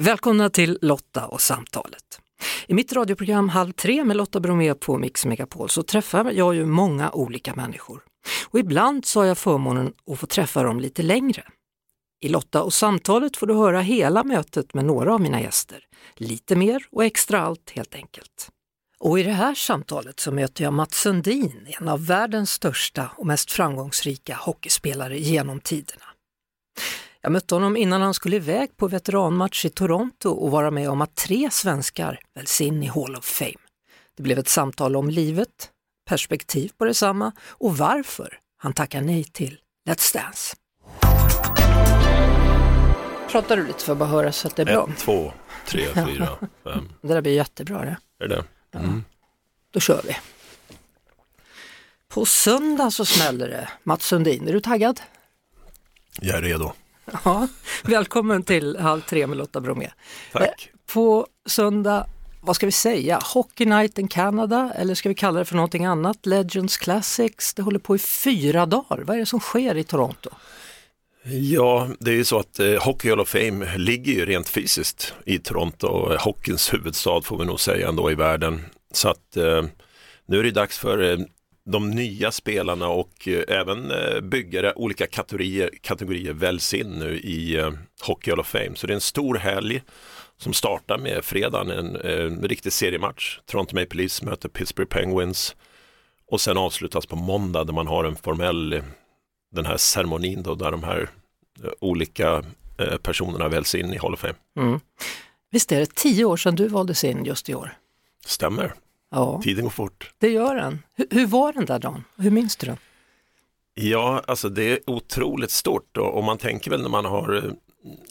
Välkomna till Lotta och samtalet. I mitt radioprogram Halv tre med Lotta Bromé på Mix Megapol så träffar jag ju många olika människor. Och ibland så har jag förmånen att få träffa dem lite längre. I Lotta och samtalet får du höra hela mötet med några av mina gäster. Lite mer och extra allt helt enkelt. Och i det här samtalet så möter jag Mats Sundin, en av världens största och mest framgångsrika hockeyspelare genom tiderna. Jag mötte honom innan han skulle iväg på veteranmatch i Toronto och vara med om att tre svenskar väljs in i Hall of Fame. Det blev ett samtal om livet, perspektiv på detsamma och varför han tackar nej till Let's Dance. Pratar du lite för att bara höra så att det är bra? Ett, två, tre, fyra, fem. Det där blir jättebra det. Är det mm. Då kör vi. På söndag så smäller det. Mats Sundin, är du taggad? Jag är redo. Ja, välkommen till Halv tre med Lotta Bromé. Tack. Eh, på söndag, vad ska vi säga, Hockey Night in Canada eller ska vi kalla det för någonting annat? Legends Classics, det håller på i fyra dagar. Vad är det som sker i Toronto? Ja, det är ju så att eh, Hockey Hall of Fame ligger ju rent fysiskt i Toronto, hockeyns huvudstad får vi nog säga ändå i världen. Så att eh, nu är det dags för eh, de nya spelarna och eh, även eh, byggare, olika kategorier, kategorier väljs in nu i eh, Hockey Hall of Fame. Så det är en stor helg som startar med fredagen, en, en riktig seriematch. Toronto Maple Leafs möter Pittsburgh Penguins och sen avslutas på måndag där man har en formell, den här ceremonin då, där de här olika personerna väljs in i Hall of Fame. Mm. Visst är det tio år sedan du valdes in just i år? Stämmer. Ja. Tiden går fort. Det gör den. Hur, hur var den där dagen? Hur minns du den? Ja, alltså det är otroligt stort och, och man tänker väl när man har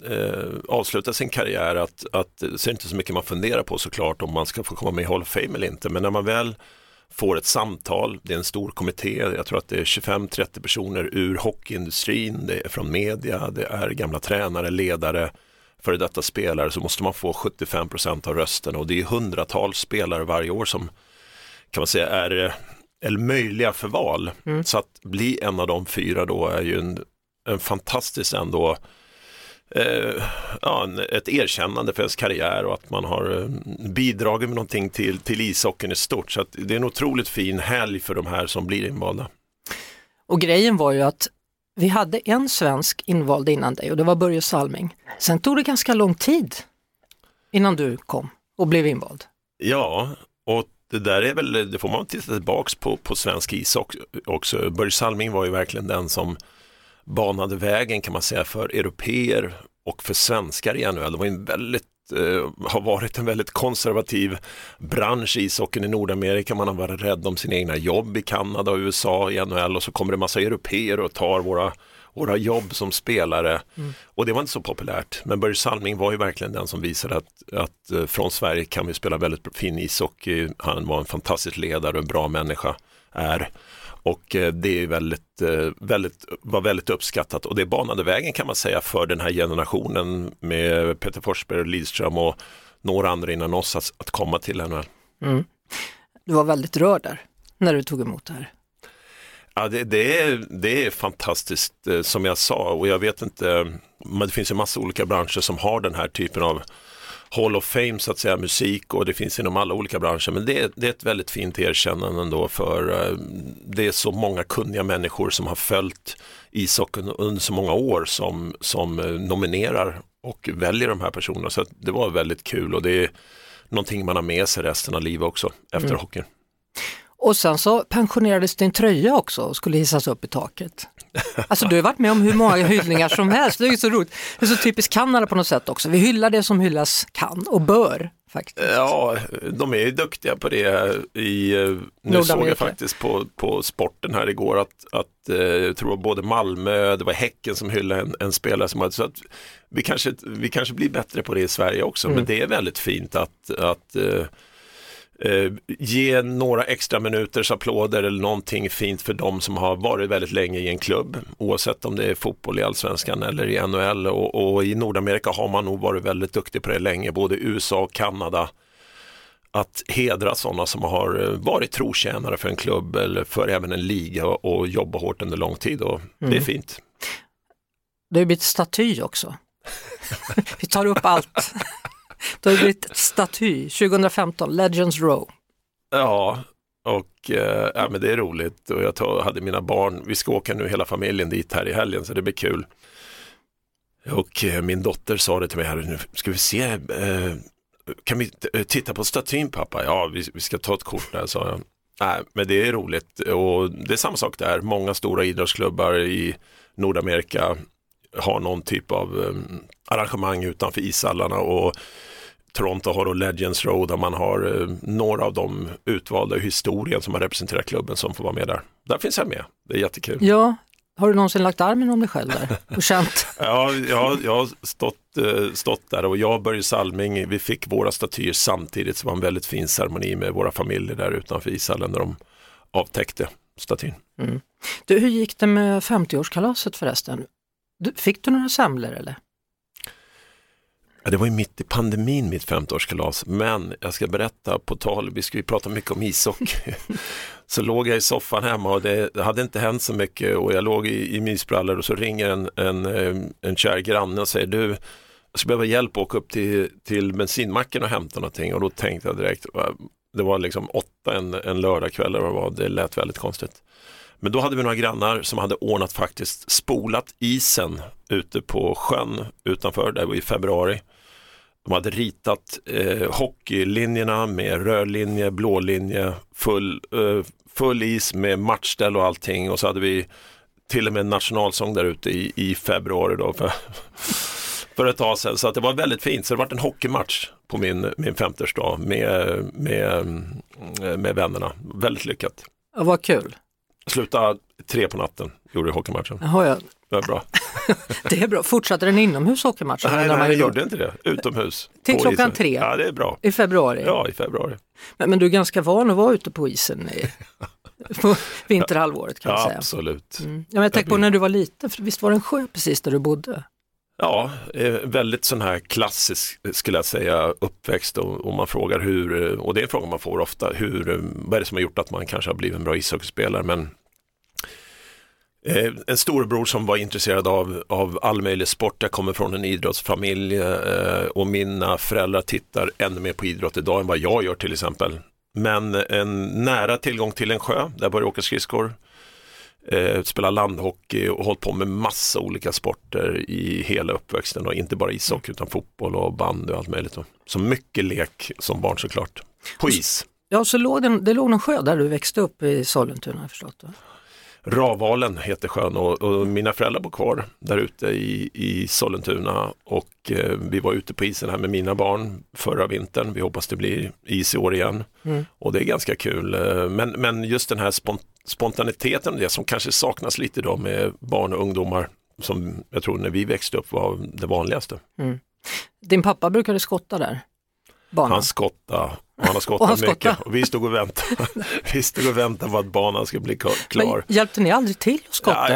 eh, avslutat sin karriär att, att så är det inte så mycket man funderar på såklart om man ska få komma med i Hall of Fame eller inte. Men när man väl får ett samtal, det är en stor kommitté, jag tror att det är 25-30 personer ur hockeyindustrin, det är från media, det är gamla tränare, ledare, före detta spelare så måste man få 75% av rösten och det är hundratals spelare varje år som kan man säga är, är möjliga för val. Mm. Så att bli en av de fyra då är ju en, en fantastisk ändå eh, ja, ett erkännande för ens karriär och att man har eh, bidragit med någonting till, till ishockeyn i stort. Så det är en otroligt fin helg för de här som blir invalda. Och grejen var ju att vi hade en svensk invald innan dig och det var Börje Salming. Sen tog det ganska lång tid innan du kom och blev invald. Ja, och det där är väl, det får man titta tillbaks på, på svensk is också. Börje Salming var ju verkligen den som banade vägen kan man säga för europeer och för svenskar i NHL. Det var en väldigt eh, har varit en väldigt konservativ bransch i ishockeyn i Nordamerika. Man har varit rädd om sina egna jobb i Kanada och USA i NHL och så kommer det massa europeer och tar våra våra jobb som spelare. Mm. Och det var inte så populärt. Men Börje Salming var ju verkligen den som visade att, att eh, från Sverige kan vi spela väldigt fin ishockey. Han var en fantastisk ledare och en bra människa. Är. Och eh, det är väldigt, eh, väldigt, var väldigt uppskattat och det banade vägen kan man säga för den här generationen med Peter Forsberg och Lidström och några andra innan oss att, att komma till NHL. Mm. Du var väldigt rörd där när du tog emot det här. Ja, det, det, är, det är fantastiskt eh, som jag sa och jag vet inte, men det finns ju massa olika branscher som har den här typen av Hall of Fame så att säga, musik och det finns inom alla olika branscher. Men det, det är ett väldigt fint erkännande ändå för uh, det är så många kunniga människor som har följt ishockeyn under så många år som, som uh, nominerar och väljer de här personerna. Så det var väldigt kul och det är någonting man har med sig resten av livet också efter mm. hockeyn. Och sen så pensionerades din tröja också och skulle hissas upp i taket. Alltså du har varit med om hur många hyllningar som helst, det är så roligt. Det är så typiskt Kanada på något sätt också, vi hyllar det som hyllas kan och bör. Faktiskt. Ja, de är ju duktiga på det i, eh, nu såg jag faktiskt på, på sporten här igår att, att eh, jag tror både Malmö, det var Häcken som hyllade en, en spelare som hade, så att vi kanske, vi kanske blir bättre på det i Sverige också, mm. men det är väldigt fint att, att eh, ge några extra minuters applåder eller någonting fint för de som har varit väldigt länge i en klubb, oavsett om det är fotboll i allsvenskan eller i NHL och, och i Nordamerika har man nog varit väldigt duktig på det länge, både USA och Kanada att hedra sådana som har eh, varit trotjänare för en klubb eller för även en liga och, jobba hårt under lång tid och mm. det är mm. fint. Det har blivit staty också. Vi tar upp allt. Du har blivit staty 2015, Legends Row. Ja, och eh, ja, men det är roligt och jag tog, hade mina barn, vi ska åka nu hela familjen dit här i helgen så det blir kul. Och eh, min dotter sa det till mig här, nu ska vi se, eh, kan vi eh, titta på statyn pappa? Ja, vi, vi ska ta ett kort där, sa jag. Nej, men det är roligt och det är samma sak där. Många stora idrottsklubbar i Nordamerika har någon typ av um, arrangemang utanför ishallarna och Toronto har då Legends Road där man har uh, några av de utvalda i historien som har representerat klubben som får vara med där. Där finns jag med, det är jättekul. Ja, har du någonsin lagt armen om dig själv där och känt? ja, jag, jag har stått, uh, stått där och jag och Börje Salming, vi fick våra statyer samtidigt, så det var en väldigt fin ceremoni med våra familjer där utanför ishallen när de avtäckte statyn. Mm. Du, hur gick det med 50-årskalaset förresten? Fick du några semlor eller? Ja, det var ju mitt i pandemin mitt 50-årskalas, men jag ska berätta på tal, vi ska ju prata mycket om ishockey. så låg jag i soffan hemma och det hade inte hänt så mycket och jag låg i, i mysbrallor och så ringer en, en, en kär granne och säger du, jag skulle behöva hjälp att åka upp till, till bensinmacken och hämta någonting och då tänkte jag direkt, det var liksom åtta en, en lördagkväll eller vad det var, det lät väldigt konstigt. Men då hade vi några grannar som hade ordnat faktiskt spolat isen ute på sjön utanför, det var i februari. De hade ritat eh, hockeylinjerna med röd linje, blå linje, full, eh, full is med matchställ och allting och så hade vi till och med en nationalsång där ute i, i februari då för, för ett tag sedan. Så att det var väldigt fint, så det var en hockeymatch på min, min 50 med, med, mm, eh, med vännerna. Väldigt lyckat. Ja, vad kul. Sluta tre på natten, gjorde hockeymatchen. Jaha, ja. Det är bra. det är bra. Fortsatte den inomhus hockeymatchen? Nej, nej, jag gjorde inte det. Utomhus. Till klockan isen. tre? Ja, det är bra. I februari? Ja, i februari. Men, men du är ganska van att vara ute på isen i, på vinterhalvåret kan ja, man säga. Absolut. Mm. Ja, men jag tänker på när du var liten, för visst var det en sjö precis där du bodde? Ja, eh, väldigt sån här klassisk eh, skulle jag säga uppväxt. Och, och, man frågar hur, eh, och det är en fråga man får ofta, hur, vad är det som har gjort att man kanske har blivit en bra ishockeyspelare? Men eh, en storebror som var intresserad av, av all möjlig sport, jag kommer från en idrottsfamilj eh, och mina föräldrar tittar ännu mer på idrott idag än vad jag gör till exempel. Men en nära tillgång till en sjö, där började jag åka skridskor, eh, spelat landhockey och hållit på med massa olika sporter i hela uppväxten och inte bara ishockey utan fotboll och bandy och allt möjligt. Så mycket lek som barn såklart, på is. Ja, så låg det, det låg någon sjö där du växte upp i Sollentuna, har förstått? Va? Ravalen heter sjön och, och, mina föräldrar bor kvar där ute i, i Sollentuna och eh, vi var ute på isen här med mina barn förra vintern. Vi hoppas det blir is i år igen mm. och det är ganska kul. Eh, men, men just den här spont spontaniteten, det som kanske saknas lite idag med barn och ungdomar som jag tror när vi växte upp var det vanligaste. Mm. Din pappa brukade skotta där? Banan. Han skottade och han har skottat han mycket och vi stod och väntade, vi stod och väntade på att banan skulle bli klar. Men hjälpte ni aldrig till att skotta?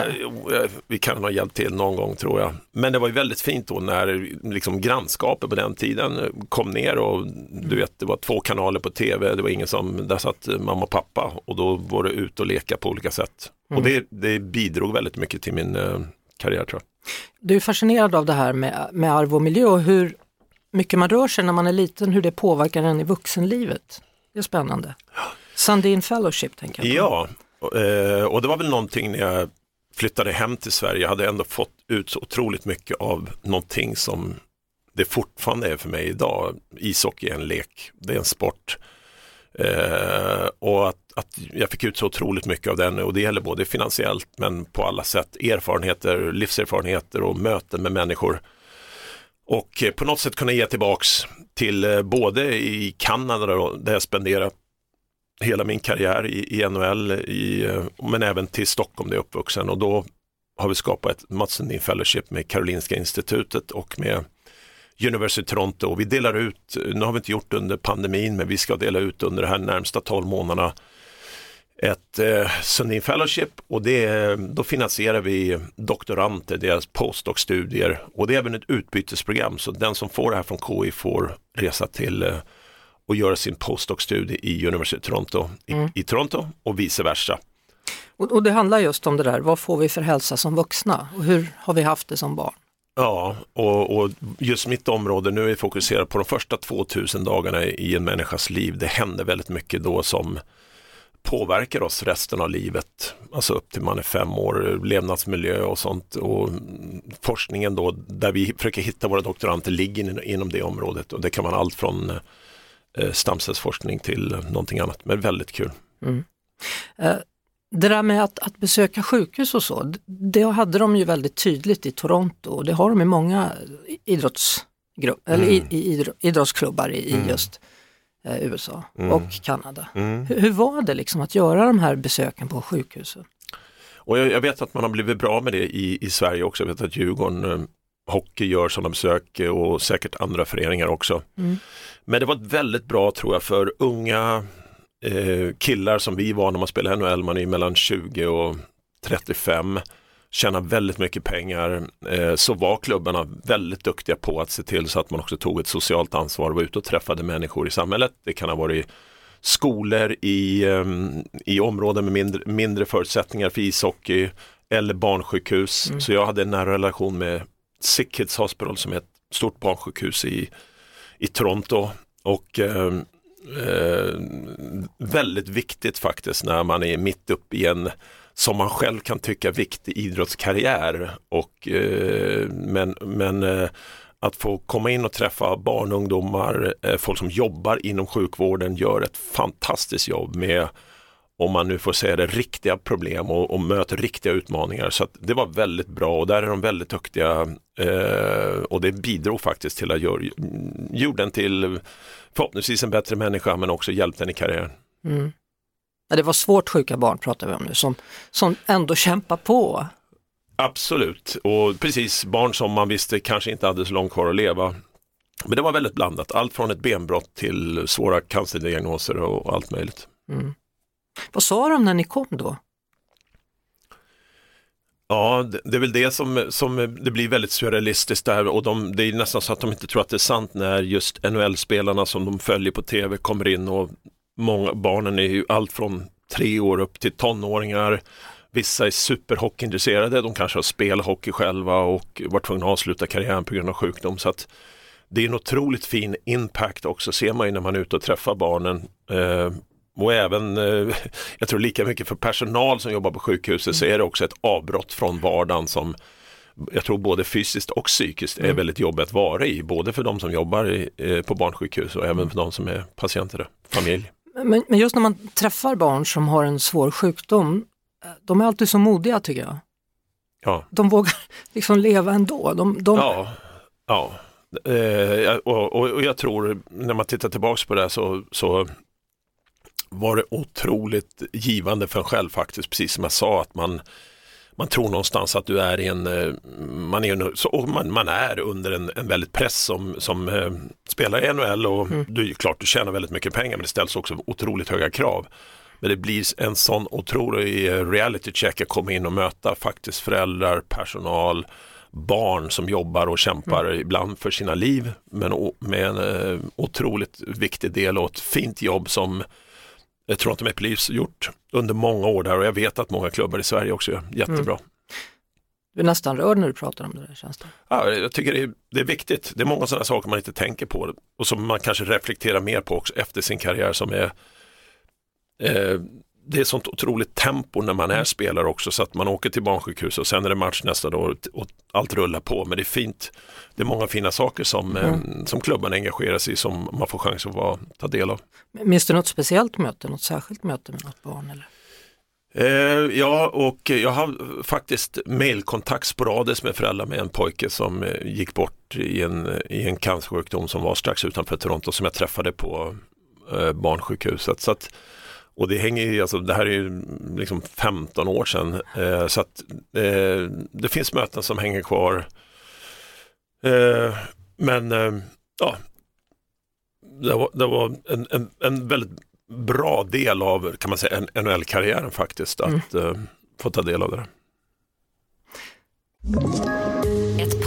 Ja, vi kan ha hjälpt till någon gång tror jag. Men det var ju väldigt fint då när liksom grannskapet på den tiden kom ner och du vet det var två kanaler på tv, det var ingen som, där satt mamma och pappa och då var det ut och leka på olika sätt. Mm. Och det, det bidrog väldigt mycket till min eh, karriär tror jag. Du är fascinerad av det här med, med arv och miljö och hur mycket man rör sig när man är liten, hur det påverkar en i vuxenlivet. Det är spännande. Sundin Fellowship tänker jag på. Ja, eh, och det var väl någonting när jag flyttade hem till Sverige, jag hade ändå fått ut så otroligt mycket av någonting som det fortfarande är för mig idag. Ishockey är en lek, det är en sport. Eh, och att, att jag fick ut så otroligt mycket av den och det gäller både finansiellt men på alla sätt erfarenheter, livserfarenheter och möten med människor och eh, på något sätt kunna ge tillbaks till eh, både i Kanada då, där jag spenderat hela min karriär i, i NHL, i, eh, men även till Stockholm där jag är uppvuxen. Och då har vi skapat ett Mats Sundin Fellowship med Karolinska institutet och med University Toronto. Och vi delar ut, nu har vi inte gjort under pandemin, men vi ska dela ut under de här närmsta 12 månaderna ett eh, Sundin Fellowship och det, då finansierar vi doktoranter, deras postdoc-studier och det är även ett utbytesprogram så den som får det här från KI får resa till eh, och göra sin postdoc-studie i University Toronto, mm. i, i, Toronto och vice versa. Och, och, det handlar just om det där, vad får vi för hälsa som vuxna och hur har vi haft det som barn? Ja, och, och, just mitt område, nu är vi fokuserade på de första 2000 dagarna i en människas liv. Det händer väldigt mycket då som påverkar oss resten av livet, alltså upp till man är fem år, levnadsmiljö och sånt. Och forskningen då, där vi försöker hitta våra doktoranter, ligger inom det området och det kan vara allt från eh, stamcellsforskning till någonting annat, men väldigt kul. Mm. Eh, det där med att, att besöka sjukhus och så, det hade de ju väldigt tydligt i Toronto och det har de i många idrottsgrupp, mm. eller i, i, idrottsklubbar i, mm. just eh, USA mm. och Kanada. Mm. Hur, hur, var det liksom att göra de här besöken på sjukhusen? Och jag, jag, vet att man har blivit bra med det i, i Sverige också. Jag vet att Djurgården eh, Hockey gör sådana besök och säkert andra föreningar också. Mm. Men det var väldigt bra tror jag för unga eh, killar som vi var när man spelade NHL, man är mellan 20 och 35 tjäna väldigt mycket pengar eh, så var klubbarna väldigt duktiga på att se till så att man också tog ett socialt ansvar och var ute och träffade människor i samhället. Det kan ha varit skolor i, eh, i områden med mindre, mindre förutsättningar för ishockey eller barnsjukhus. Mm. Så jag hade en nära relation med Sick Kids Hospital som är ett stort barnsjukhus i, i Toronto. Och eh, eh, väldigt viktigt faktiskt när man är mitt uppe i en som man själv kan tycka viktig idrottskarriär. Och, eh, men men eh, att få komma in och träffa barn och ungdomar, eh, folk som jobbar inom sjukvården gör ett fantastiskt jobb med om man nu får säga det, riktiga problem och, och möter riktiga utmaningar. Så det var väldigt bra och där är de väldigt duktiga eh, och det bidrog faktiskt till att göra jorden till förhoppningsvis en bättre människa men också hjälpt den i karriären. Mm. Det var svårt sjuka barn pratar vi om nu som, som ändå kämpar på. Absolut och precis barn som man visste kanske inte hade så långt kvar att leva. Men det var väldigt blandat, allt från ett benbrott till svåra cancerdiagnoser och allt möjligt. Mm. Vad sa de när ni kom då? Ja, det, det är väl det som, som det blir väldigt surrealistiskt där och de, det är nästan så att de inte tror att det är sant när just NHL-spelarna som de följer på tv kommer in och många barnen är ju allt från tre år upp till tonåringar. Vissa är superhockeyintresserade, de kanske har spelat hockey själva och varit tvungna att avsluta karriären på grund av sjukdom. Så att det är en otroligt fin impact också, ser man ju när man är ute och träffar barnen. Eh, och även, eh, jag tror lika mycket för personal som jobbar på sjukhuset så är det också ett avbrott från vardagen som jag tror både fysiskt och psykiskt är mm. väldigt jobbigt att vara i, både för de som jobbar i, eh, på barnsjukhus och även för de som är patienter, familj. Men, men just när man träffar barn som har en svår sjukdom, eh, de är alltid så modiga tycker jag. Ja. De vågar liksom leva ändå. De, de... Ja, ja. Eh, och, och, och, jag tror när man tittar tillbaks på det så, så var det otroligt givande för en själv faktiskt, precis som jag sa att man man tror någonstans att du är i en, eh, man är, så, man, man är under en, en väldigt press som, som eh, spelar i NHL och mm. du, klart du tjänar väldigt mycket pengar men det ställs också otroligt höga krav. Men det blir en sån otrolig eh, reality check att komma in och möta faktiskt föräldrar, personal, barn som jobbar och kämpar mm. ibland för sina liv men med en eh, otroligt viktig del och ett fint jobb som Toronto Maple Leafs gjort under många år där och jag vet att många klubbar i Sverige också gör jättebra. Mm. Du är nästan rörd när du pratar om det där känns det. Ja, jag tycker det är, det är viktigt. Det är många sådana saker man inte tänker på och som man kanske reflekterar mer på också efter sin karriär som är eh, det är sånt otroligt tempo när man är spelare också så att man åker till barnsjukhus och sen är det match nästa dag och allt rullar på. Men det är fint. Det är många fina saker som, mm. som klubben engagerar sig i som man får chans att vara, ta del av. Minns du något speciellt möte, något särskilt möte med något barn? Eller? Eh, ja, och jag har faktiskt mailkontakt sporadiskt med föräldrar med en pojke som eh, gick bort i en, i en cancersjukdom som var strax utanför Toronto som jag träffade på eh, barnsjukhuset. Så att, och det hänger ju, alltså det här är ju liksom 15 år sedan eh, så att eh, det finns möten som hänger kvar. Eh, men eh, ja, det var, det var en, en, en, väldigt bra del av kan man säga NHL-karriären faktiskt att mm. Eh, få ta del av det. Ett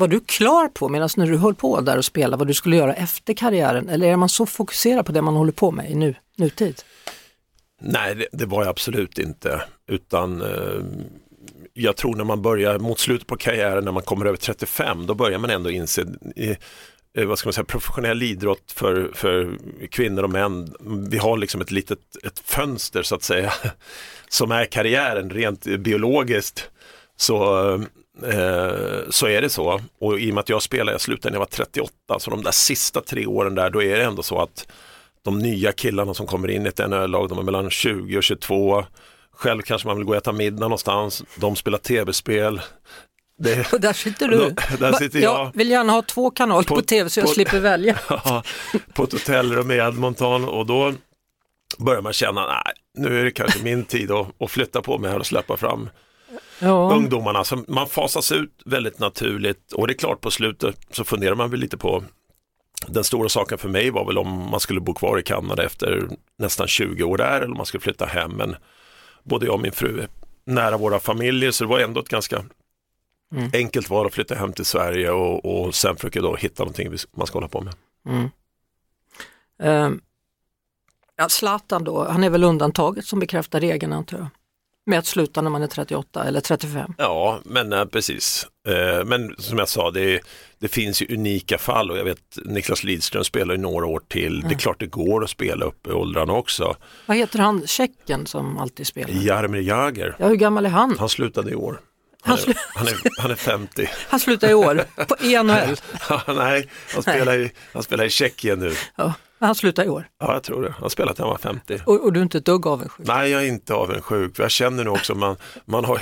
Var du klar på, medan när du höll på där och spelade, vad du skulle göra efter karriären? Eller är man så fokuserad på det man håller på med i nu, nutid? Nej, det, det var jag absolut inte. Utan eh, jag tror när man börjar mot slutet på karriären, när man kommer över 35, då börjar man ändå inse i, eh, vad ska man säga, professionell idrott för, för kvinnor och män. Vi har liksom ett litet ett fönster så att säga som är karriären rent biologiskt. Så, eh, så är det så. Och i och med att jag spelade, jag slutade när jag var 38, så de där sista tre åren där, då är det ändå så att de nya killarna som kommer in i ett NHL-lag, de är mellan 20 och 22. Själv kanske man vill gå och äta middag någonstans, de spelar tv-spel. Det, Och där sitter du. Då- där sitter jag. Jag vill gärna ha två kanaler på, På- tv så jag på- slipper välja. Ja, på ett hotellrum i Edmonton och då börjar man känna, nej, nu är det kanske min tid att, att flytta på mig här och släppa fram Ja. ungdomarna. Så man fasas ut väldigt naturligt och det är klart på slutet så funderar man väl lite på den stora saken för mig var väl om man skulle bo kvar i Kanada efter nästan 20 år där eller om man skulle flytta hem. Men både jag och min fru är nära våra familjer så det var ändå ett ganska Mm. enkelt val att flytta hem till Sverige och, och sen försöka då hitta någonting man ska hålla på med. Mm. Ehm, ja, Zlatan då, han är väl undantaget som bekräftar regeln antar jag. Med att sluta när man är 38 eller 35. Ja, men eh, precis. Eh, men som jag sa, det, det finns ju unika fall och jag vet Niklas Lidström spelar ju några år till. Det är klart det går att spela upp i åldrarna också. Vad heter han, tjecken som alltid spelar? Jaromir Jagr, Ja, hur gammal är han? han slutade i år. Han, är, han är, han är 50. han slutar i år på i NHL. Nej, han spelar, i, han spelar i Tjeckien nu. Ja, han slutar i år. Ja, jag tror det. Han har spelat när han var 50. Och, och du är inte ett dugg avundsjuk? Nej, jag är inte avundsjuk. Jag känner nu också, man, man har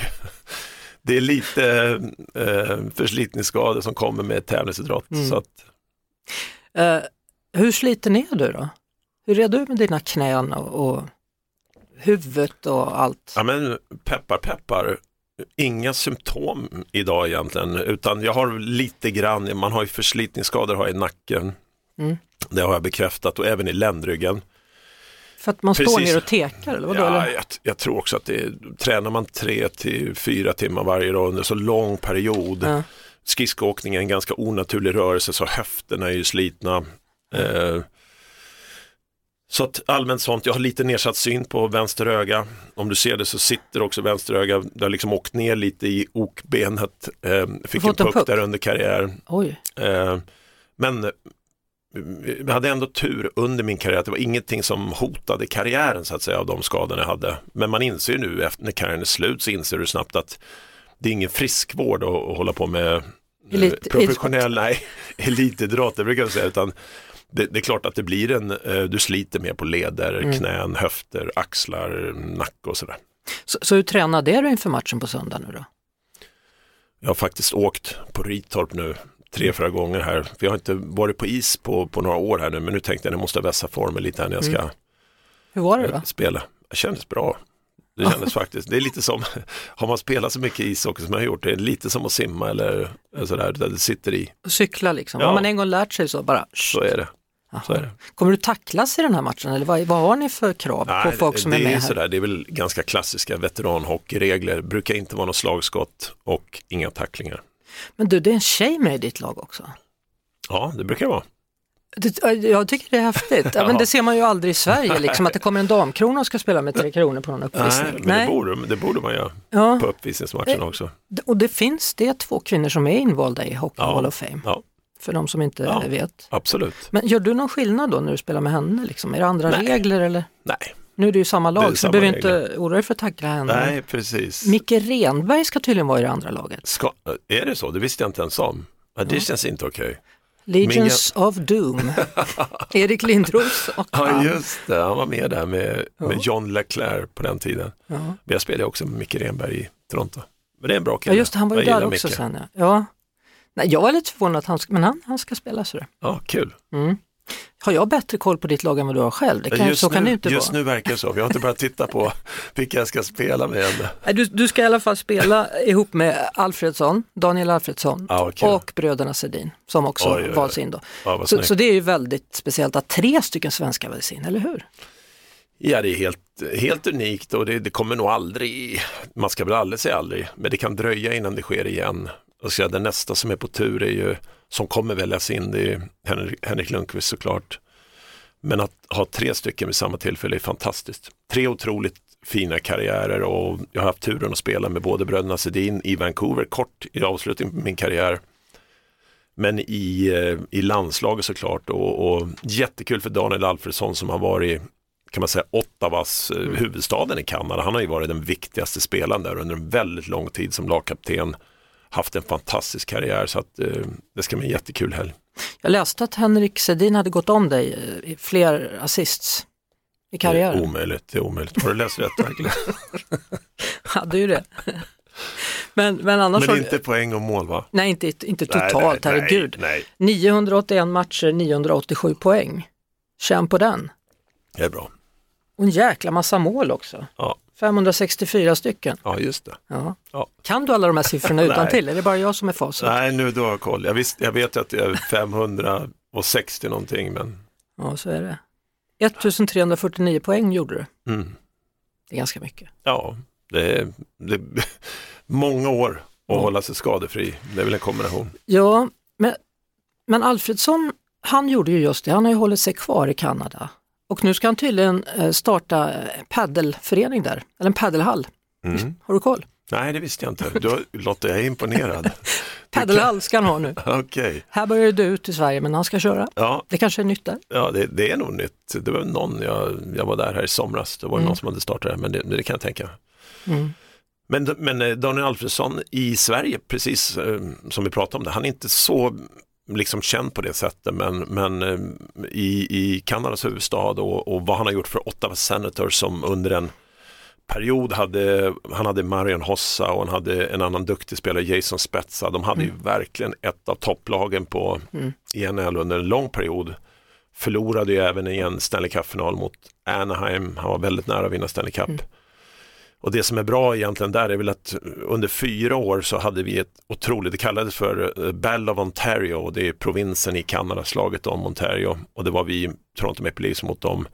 det är lite eh, förslitningsskador som kommer med tävlingsidrott. Mm. Så att, Eh, hur sliten är du då? Hur är du med dina knän och, och huvudet och allt? Ja men peppar peppar, inga symptom idag egentligen utan jag har lite grann, man har ju förslitningsskador har i nacken. Mm. Det har jag bekräftat och även i ländryggen. För att man står Precis. ner och tekar eller vadå? Ja, eller? jag, jag tror också att det tränar man tre till fyra timmar varje dag under så lång period. Ja. Skridskoåkning är en ganska onaturlig rörelse så höfterna är ju slitna. Eh, så att allmänt sånt, jag har lite nedsatt syn på vänster öga. Om du ser det så sitter också vänster öga, det har liksom åkt ner lite i okbenet. Eh, fick en fått en puck puck? där under karriären. Oj, Eh, men vi hade ändå tur under min karriär att det var ingenting som hotade karriären så att säga av de skadorna jag hade. Men man inser ju nu efter när karriären är slut så inser du snabbt att det är ingen friskvård att, att hålla på med eh, Elit- professionell, nej, elitidrott, det brukar jag säga, utan det, det är klart att det blir en, eh, du sliter mer på leder, Mm. knän, höfter, axlar, nacke och sådär. så, så hur tränade du inför matchen på söndag nu då? Jag har faktiskt åkt på Ritorp nu tre, fyra gånger här. För jag har inte varit på is på, på några år här nu, men nu tänkte jag att jag måste vässa formen lite här när jag ska Hur var det eh, då? spela. Det kändes bra. Det kändes faktiskt, det är lite som, har man spelat så mycket ishockey som jag har gjort, det är lite som att simma eller sådär, där det sitter i. Cykla liksom, Ja. har man en gång lärt sig så bara... Så är det. Så är det. Kommer du tacklas i den här matchen eller vad, vad har ni för krav på Nej, folk som det är med här? sådär, det är väl ganska klassiska veteranhockeyregler, brukar inte vara något slagskott och inga tacklingar. Men du, det är en tjej med i ditt lag också. Ja, det brukar det vara. Det, jag tycker det är häftigt. ja. men det ser man ju aldrig i Sverige, liksom, att det kommer en damkrona och ska spela med Tre Kronor på någon uppvisning. Nej, men Det, borde, det borde man göra Ja, på uppvisningsmatchen också. och det finns, det är två kvinnor som är invalda i Hockey Ja. Hall of Fame, Ja, för de som inte Ja. vet. absolut. Men gör du någon skillnad då när du spelar med henne? Liksom? Är det andra Nej. regler eller? Nej, Nu är det ju samma lag så du behöver inte oroa dig för att tackla henne. nej precis. Micke Renberg ska tydligen vara i det andra laget. Ska, är det så? Det visste jag inte ens om. Ja, det känns inte okej. Legions of Doom. Erik Lindros och Ja, han. just det. Han var med där med, med John Leclerc på den tiden. Ja. Men jag spelade också med Micke Renberg i Toronto. Men det är en bra ja, kille. just det, han var ju Jag där också Micke. sen. Ja. Ja. Nej, jag var lite förvånad att han, ska- men han, han ska spela så det. Ja, kul. Mm. Har jag bättre koll på ditt lag än vad du har själv? Det kan, just så kan nu, det inte just vara. nu verkar det så. Vi har inte börjat titta på vilka jag ska spela med Du, du ska i alla fall spela ihop med Alfredsson, Daniel Alfredsson Ja, okej. och bröderna Sedin som också Oj, oj, oj. valts in. Då. Vad Så, så det är ju väldigt speciellt att tre stycken svenskar väljs in, eller hur? Ja, det är helt, helt unikt och det, det kommer nog aldrig, man ska väl aldrig säga aldrig, men det kan dröja innan det sker igen. Och så den nästa som är på tur är ju, som kommer väljas in, det är Henrik, Henrik Lundqvist såklart. Men att ha tre stycken vid samma tillfälle är fantastiskt. Tre otroligt fina karriärer och jag har haft turen att spela med både bröderna Sedin i Vancouver, kort i avslutning på min karriär. Men i, eh, i landslaget såklart och, och jättekul för Daniel Alfredsson som har varit kan man säga Ottawas eh, huvudstaden i Kanada. Han har ju varit den viktigaste spelaren där under en väldigt lång tid som lagkapten. Haft en fantastisk karriär så att eh, det ska bli en jättekul helg. Jag läste att Henrik Sedin hade gått om dig eh, i fler assists i Det är karriären. omöjligt, det är omöjligt. Har du läst rätt verkligen? Hade ju det. men, men annars Men har- inte poäng och mål va? Nej, inte, inte Nej, totalt, nej, herregud. Nej, 981 matcher, 987 poäng. Känn på den. det är bra. Och en jäkla massa mål också. Ja, 564 stycken. ja just det. Ja. Ja. Kan du alla de här siffrorna utan till? Är det bara jag som är facit? Nej, nu då har jag koll. Jag, visst, jag vet att det är 560 någonting, men Ja, så är det. 1349 poäng gjorde du. mm, Det är ganska mycket. ja, det är, det är många år att Ja. hålla sig skadefri. Det är väl en kombination. Ja, men, men Alfredsson, han gjorde ju just det. Han har ju hållit sig kvar i Kanada. Och nu ska han tydligen eh, starta eh, paddelförening där, eller en paddelhall. Mm. Har du koll? Nej, det visste jag inte. Du, Lotta, jag är imponerad. Paddelhall ska han ha nu. Okej, Här börjar dö ut i Sverige, men han ska köra. ja, Det kanske är nytt där. ja det, det är nog nytt. Det var någon, jag, jag var där här i somras, det var Mm. någon som hade startat det, men det, det kan jag tänka. Mm. Men, men eh, Daniel Alfredsson i Sverige, precis som vi pratade om det, han är inte så liksom känd på det sättet, men, men eh, i, i Kanadas huvudstad och, och vad han har gjort för Ottawa Senators som under en period hade, han hade Marion Hossa och han hade en annan duktig spelare, Jason Spetsa. De hade ju verkligen ett av topplagen på Mm. i NHL under en lång period. Förlorade ju även i en Stanley Cup-final mot Anaheim. Han var väldigt nära att vinna Stanley Cup. Och det som är bra egentligen där är väl att under fyra år så hade vi ett otroligt, det kallades för eh, Battle of Ontario och det är provinsen i Kanada, slaget om Ontario och det var vi, Toronto Maple Leafs mot dem.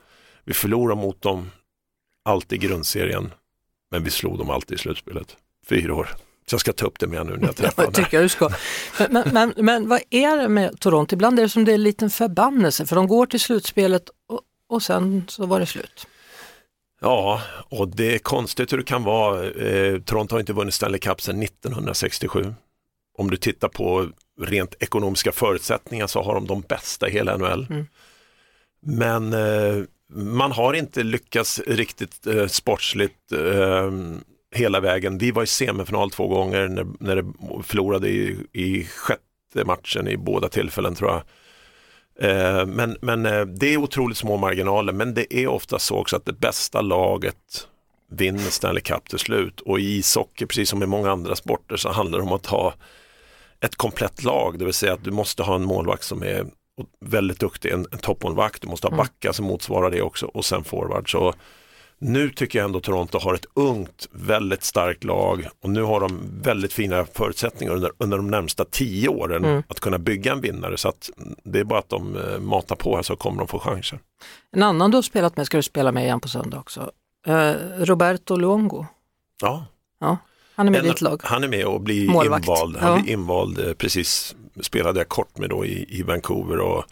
Vi förlorade mot dem alltid i grundserien, men vi slog dem alltid i slutspelet. Fyra år. Så jag ska ta upp det med nu när jag träffar Jag honom. tycker du ska. Men, men, men, men vad är det med Toronto? Ibland är det som det är en liten förbannelse för de går till slutspelet och, och sen så var det slut. Ja, och det är konstigt hur det kan vara. Eh, Toronto har inte vunnit Stanley Cup sedan 1967. Om du tittar på rent ekonomiska förutsättningar så har de de bästa i hela NHL. Mm. Men eh, man har inte lyckats riktigt eh, sportsligt eh, hela vägen. Vi var i semifinal två gånger när, när det förlorade i, i sjätte matchen i båda tillfällen tror jag. Eh, men men eh, det är otroligt små marginaler, men det är ofta så också att det bästa laget vinner Stanley Cup till slut. Och i ishockey, precis som i många andra sporter, så handlar det om att ha ett komplett lag, det vill säga att du måste ha en målvakt som är väldigt duktig, en, en toppmålvakt, du måste ha backar som motsvarar det också och sen forward. Så nu tycker jag ändå Toronto har ett ungt, väldigt starkt lag och nu har de väldigt fina förutsättningar under, under de närmsta tio åren Mm. att kunna bygga en vinnare. Så att det är bara att de eh, matar på här så kommer de få chansen. En annan du har spelat med ska du spela med igen på söndag också. Eh, Roberto Luongo. Ja, Ja, han är med i ditt lag. Han är med och blir Målvakt. invald. Han Ja. blir invald, eh, precis spelade jag kort med då i, i Vancouver och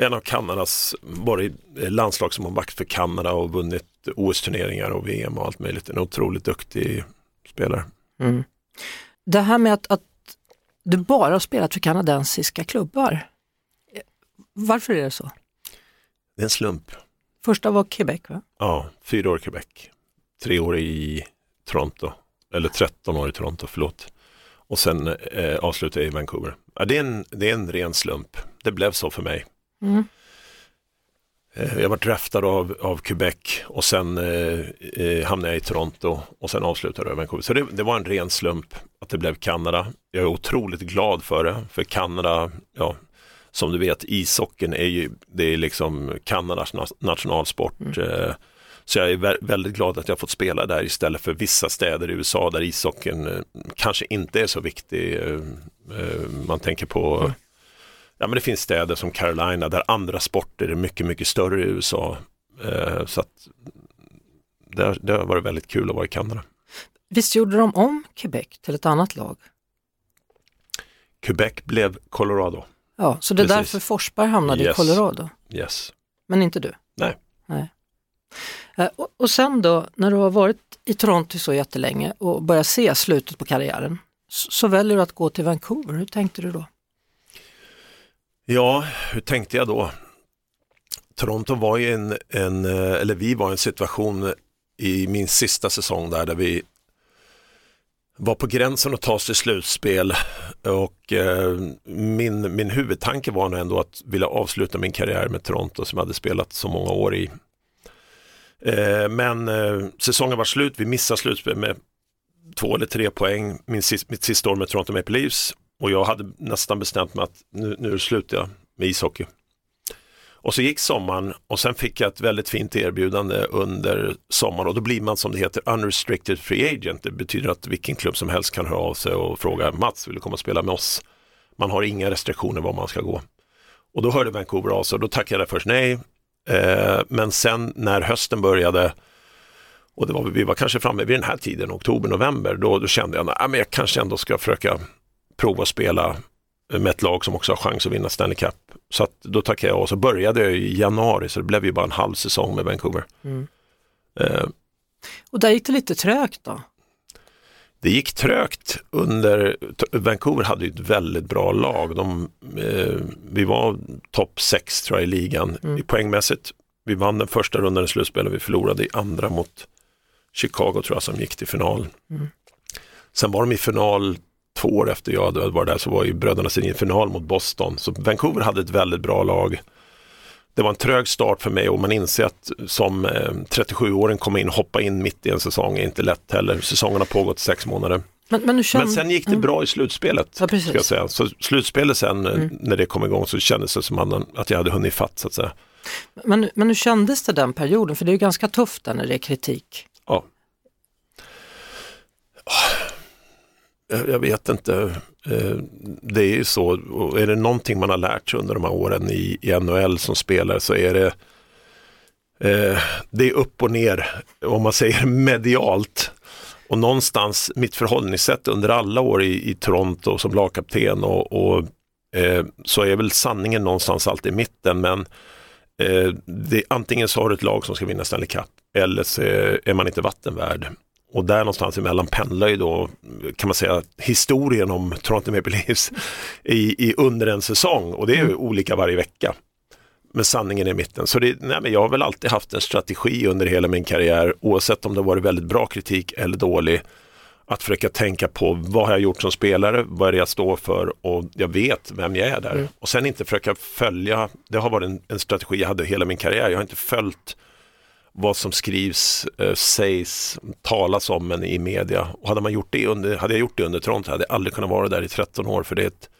en av Kanadas, varit landslagsmålvakt för Kanada och vunnit OS-turneringar och VM och allt möjligt. En otroligt duktig spelare. Mm. Det här med att, att du bara har spelat för kanadensiska klubbar. Varför är det så? Det är en slump. Första var Quebec va? Ja, fyra år i Quebec, tre år i Toronto, eller 13 år i Toronto, förlåt. Och sen eh, avslutade jag i Vancouver. Ja, det, är en, det är en ren slump. Det blev så för mig. Mm. Eh, Jag var draftad av, av Quebec och sen eh, eh, hamnade jag i Toronto och sen avslutade jag Vancouver. Så det, det var en ren slump att det blev Kanada. Jag är otroligt glad för det, för Kanada, ja, som du vet, ishockeyn är ju, det är liksom Kanadas nationalsport. Mm. Så jag är väldigt glad att jag fått spela där istället för vissa städer i USA där ishockeyn kanske inte är så viktig. Man tänker på mm. Ja, men det finns städer som Carolina där andra sporter är mycket, mycket större i USA. Så att det, det har varit väldigt kul att vara i Kanada. Visst gjorde de om Quebec till ett annat lag? Quebec blev Colorado. Ja, så det är därför Forsberg hamnade yes. i Colorado? Yes. Men inte du? Nej. Nej. Eh, och, och sen då, när du har varit i Toronto så jättelänge och börjar se slutet på karriären, så, så väljer du att gå till Vancouver. Hur tänkte du då? Ja, hur tänkte jag då? Toronto var ju en, en, eh, eller vi var i en situation i min sista säsong där, där vi var på gränsen att ta oss till slutspel och eh, min, min huvudtanke var nog ändå att vilja avsluta min karriär med Toronto som jag hade spelat så många år i. Eh, men eh, säsongen var slut, vi missade slutspel med två eller tre poäng min, mitt sista år med Toronto Maple Leafs och jag hade nästan bestämt mig att nu, nu slutar jag med ishockey. Och så gick sommaren och sen fick jag ett väldigt fint erbjudande under sommaren och då blir man som det heter unrestricted free agent. Det betyder att vilken klubb som helst kan höra av sig och fråga Mats, vill du komma och spela med oss? Man har inga restriktioner var man ska gå. Och då hörde Vancouver av sig och då tackade jag först nej. Eh, men sen när hösten började och det var, vi var kanske framme vid den här tiden, oktober, november, då, då kände jag att jag kanske ändå ska försöka prova att spela med ett lag som också har chans att vinna Stanley Cup. Så att då tackade jag och så började jag i januari så det blev ju bara en halv säsong med Vancouver. Mm. Eh, och där gick det lite trögt då? Det gick trögt under, Vancouver hade ju ett väldigt bra lag. De, eh, vi var topp 6 tror jag i ligan mm. i poängmässigt. Vi vann den första rundan i slutspelet, vi förlorade i andra mot Chicago tror jag som gick till final. Mm. Sen var de i final två år efter jag var där så var ju bröderna i final mot Boston. Så Vancouver hade ett väldigt bra lag. Det var en trög start för mig och man inser att som 37-åring komma in och hoppa in mitt i en säsong är inte lätt heller. Säsongen har pågått sex månader. Men, men, känner... men sen gick det bra i slutspelet. Ja, ska jag säga. Så slutspelet sen mm. när det kom igång så kändes det som att jag hade hunnit fatt så att säga. Men, men hur kändes det den perioden? För det är ju ganska tufft där när det är kritik. Ja Eh, jag vet inte. Eh, det är ju så, och är det någonting man har lärt sig under de här åren i, i NHL som spelare så är det eh, det är upp och ner, om man säger medialt. Och någonstans mitt förhållningssätt under alla år i, i Toronto som lagkapten och, och eh, så är väl sanningen någonstans alltid i mitten men eh, det, antingen så har du ett lag som ska vinna Stanley Cup eller så är man inte vattenvärd. Och där någonstans emellan pendlar ju då, kan man säga, historien om Toronto Maple Leafs i, i under en säsong och det är ju mm. olika varje vecka. Med sanningen i mitten. Så det, nej, men jag har väl alltid haft en strategi under hela min karriär, oavsett om det varit väldigt bra kritik eller dålig, att försöka tänka på vad har jag gjort som spelare, vad är det jag står för och jag vet vem jag är där. Mm. Och sen inte försöka följa, det har varit en, en strategi jag hade hela min karriär, jag har inte följt vad som skrivs, eh, sägs, talas om en i media. Och hade, man gjort det under, hade jag gjort det under Toronto hade jag aldrig kunnat vara där i 13 år för det är ett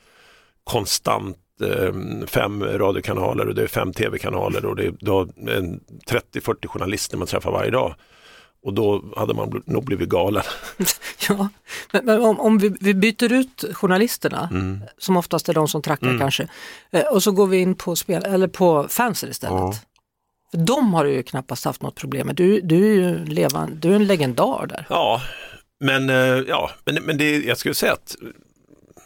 konstant eh, fem radiokanaler och det är fem tv-kanaler och det är 30-40 journalister man träffar varje dag. Och då hade man nog blivit galen. ja, men, men om, om vi, vi, byter ut journalisterna, mm. som oftast är de som trackar mm. kanske, eh, och så går vi in på, spel, eller på fansen istället. Ja. För de har du ju knappast haft något problem med. Du, du är ju levan, du är en legendar där. Ja, men, eh, ja, men, men det, jag skulle säga att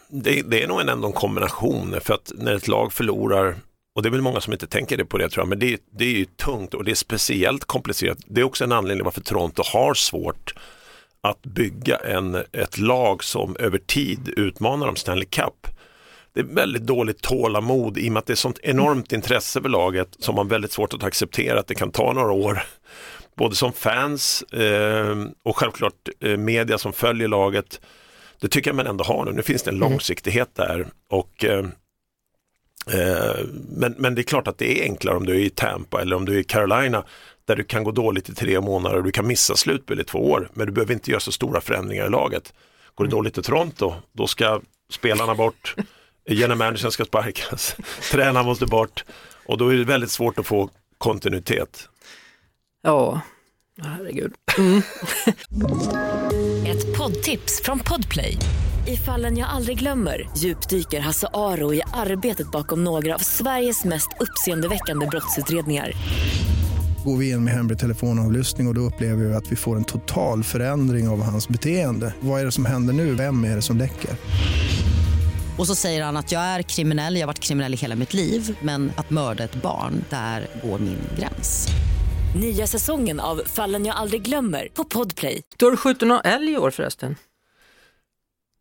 det, det är nog en ändå en kombination för att när ett lag förlorar och det är väl många som inte tänker det på det tror jag, men det, det är ju tungt och det är speciellt komplicerat. Det är också en anledning varför Toronto har svårt att bygga en, ett lag som över tid utmanar om Stanley Cup det är väldigt dåligt tålamod i och med att det är sånt enormt intresse för laget som man väldigt svårt att acceptera att det kan ta några år. Både som fans eh, och självklart eh, media som följer laget. Det tycker jag man ändå har nu. Nu finns det en mm. långsiktighet där. Och, eh, eh, men, men det är klart att det är enklare om du är i Tampa eller om du är i Carolina där du kan gå dåligt i tre månader och du kan missa slutspel i två år. Men du behöver inte göra så stora förändringar i laget. Går det mm. dåligt i Toronto, då ska spelarna bort, general managern ska sparkas, tränaren måste bort och då är det väldigt svårt att få kontinuitet. Ja, herregud. Mm. Ett poddtips från Podplay. I fallen jag aldrig glömmer djupdyker Hasse Aro i arbetet bakom några av Sveriges mest uppseendeväckande brottsutredningar. Går vi in med hemlig telefonavlyssning och, och då upplever vi att vi får en total förändring av hans beteende. Vad är det som händer nu? Vem är det som läcker? Och så säger han att jag är kriminell, jag har varit kriminell i hela mitt liv men att mörda ett barn, där går min gräns. Nya säsongen av Fallen jag aldrig glömmer på Podplay. Du har skjutit någon älg i år förresten?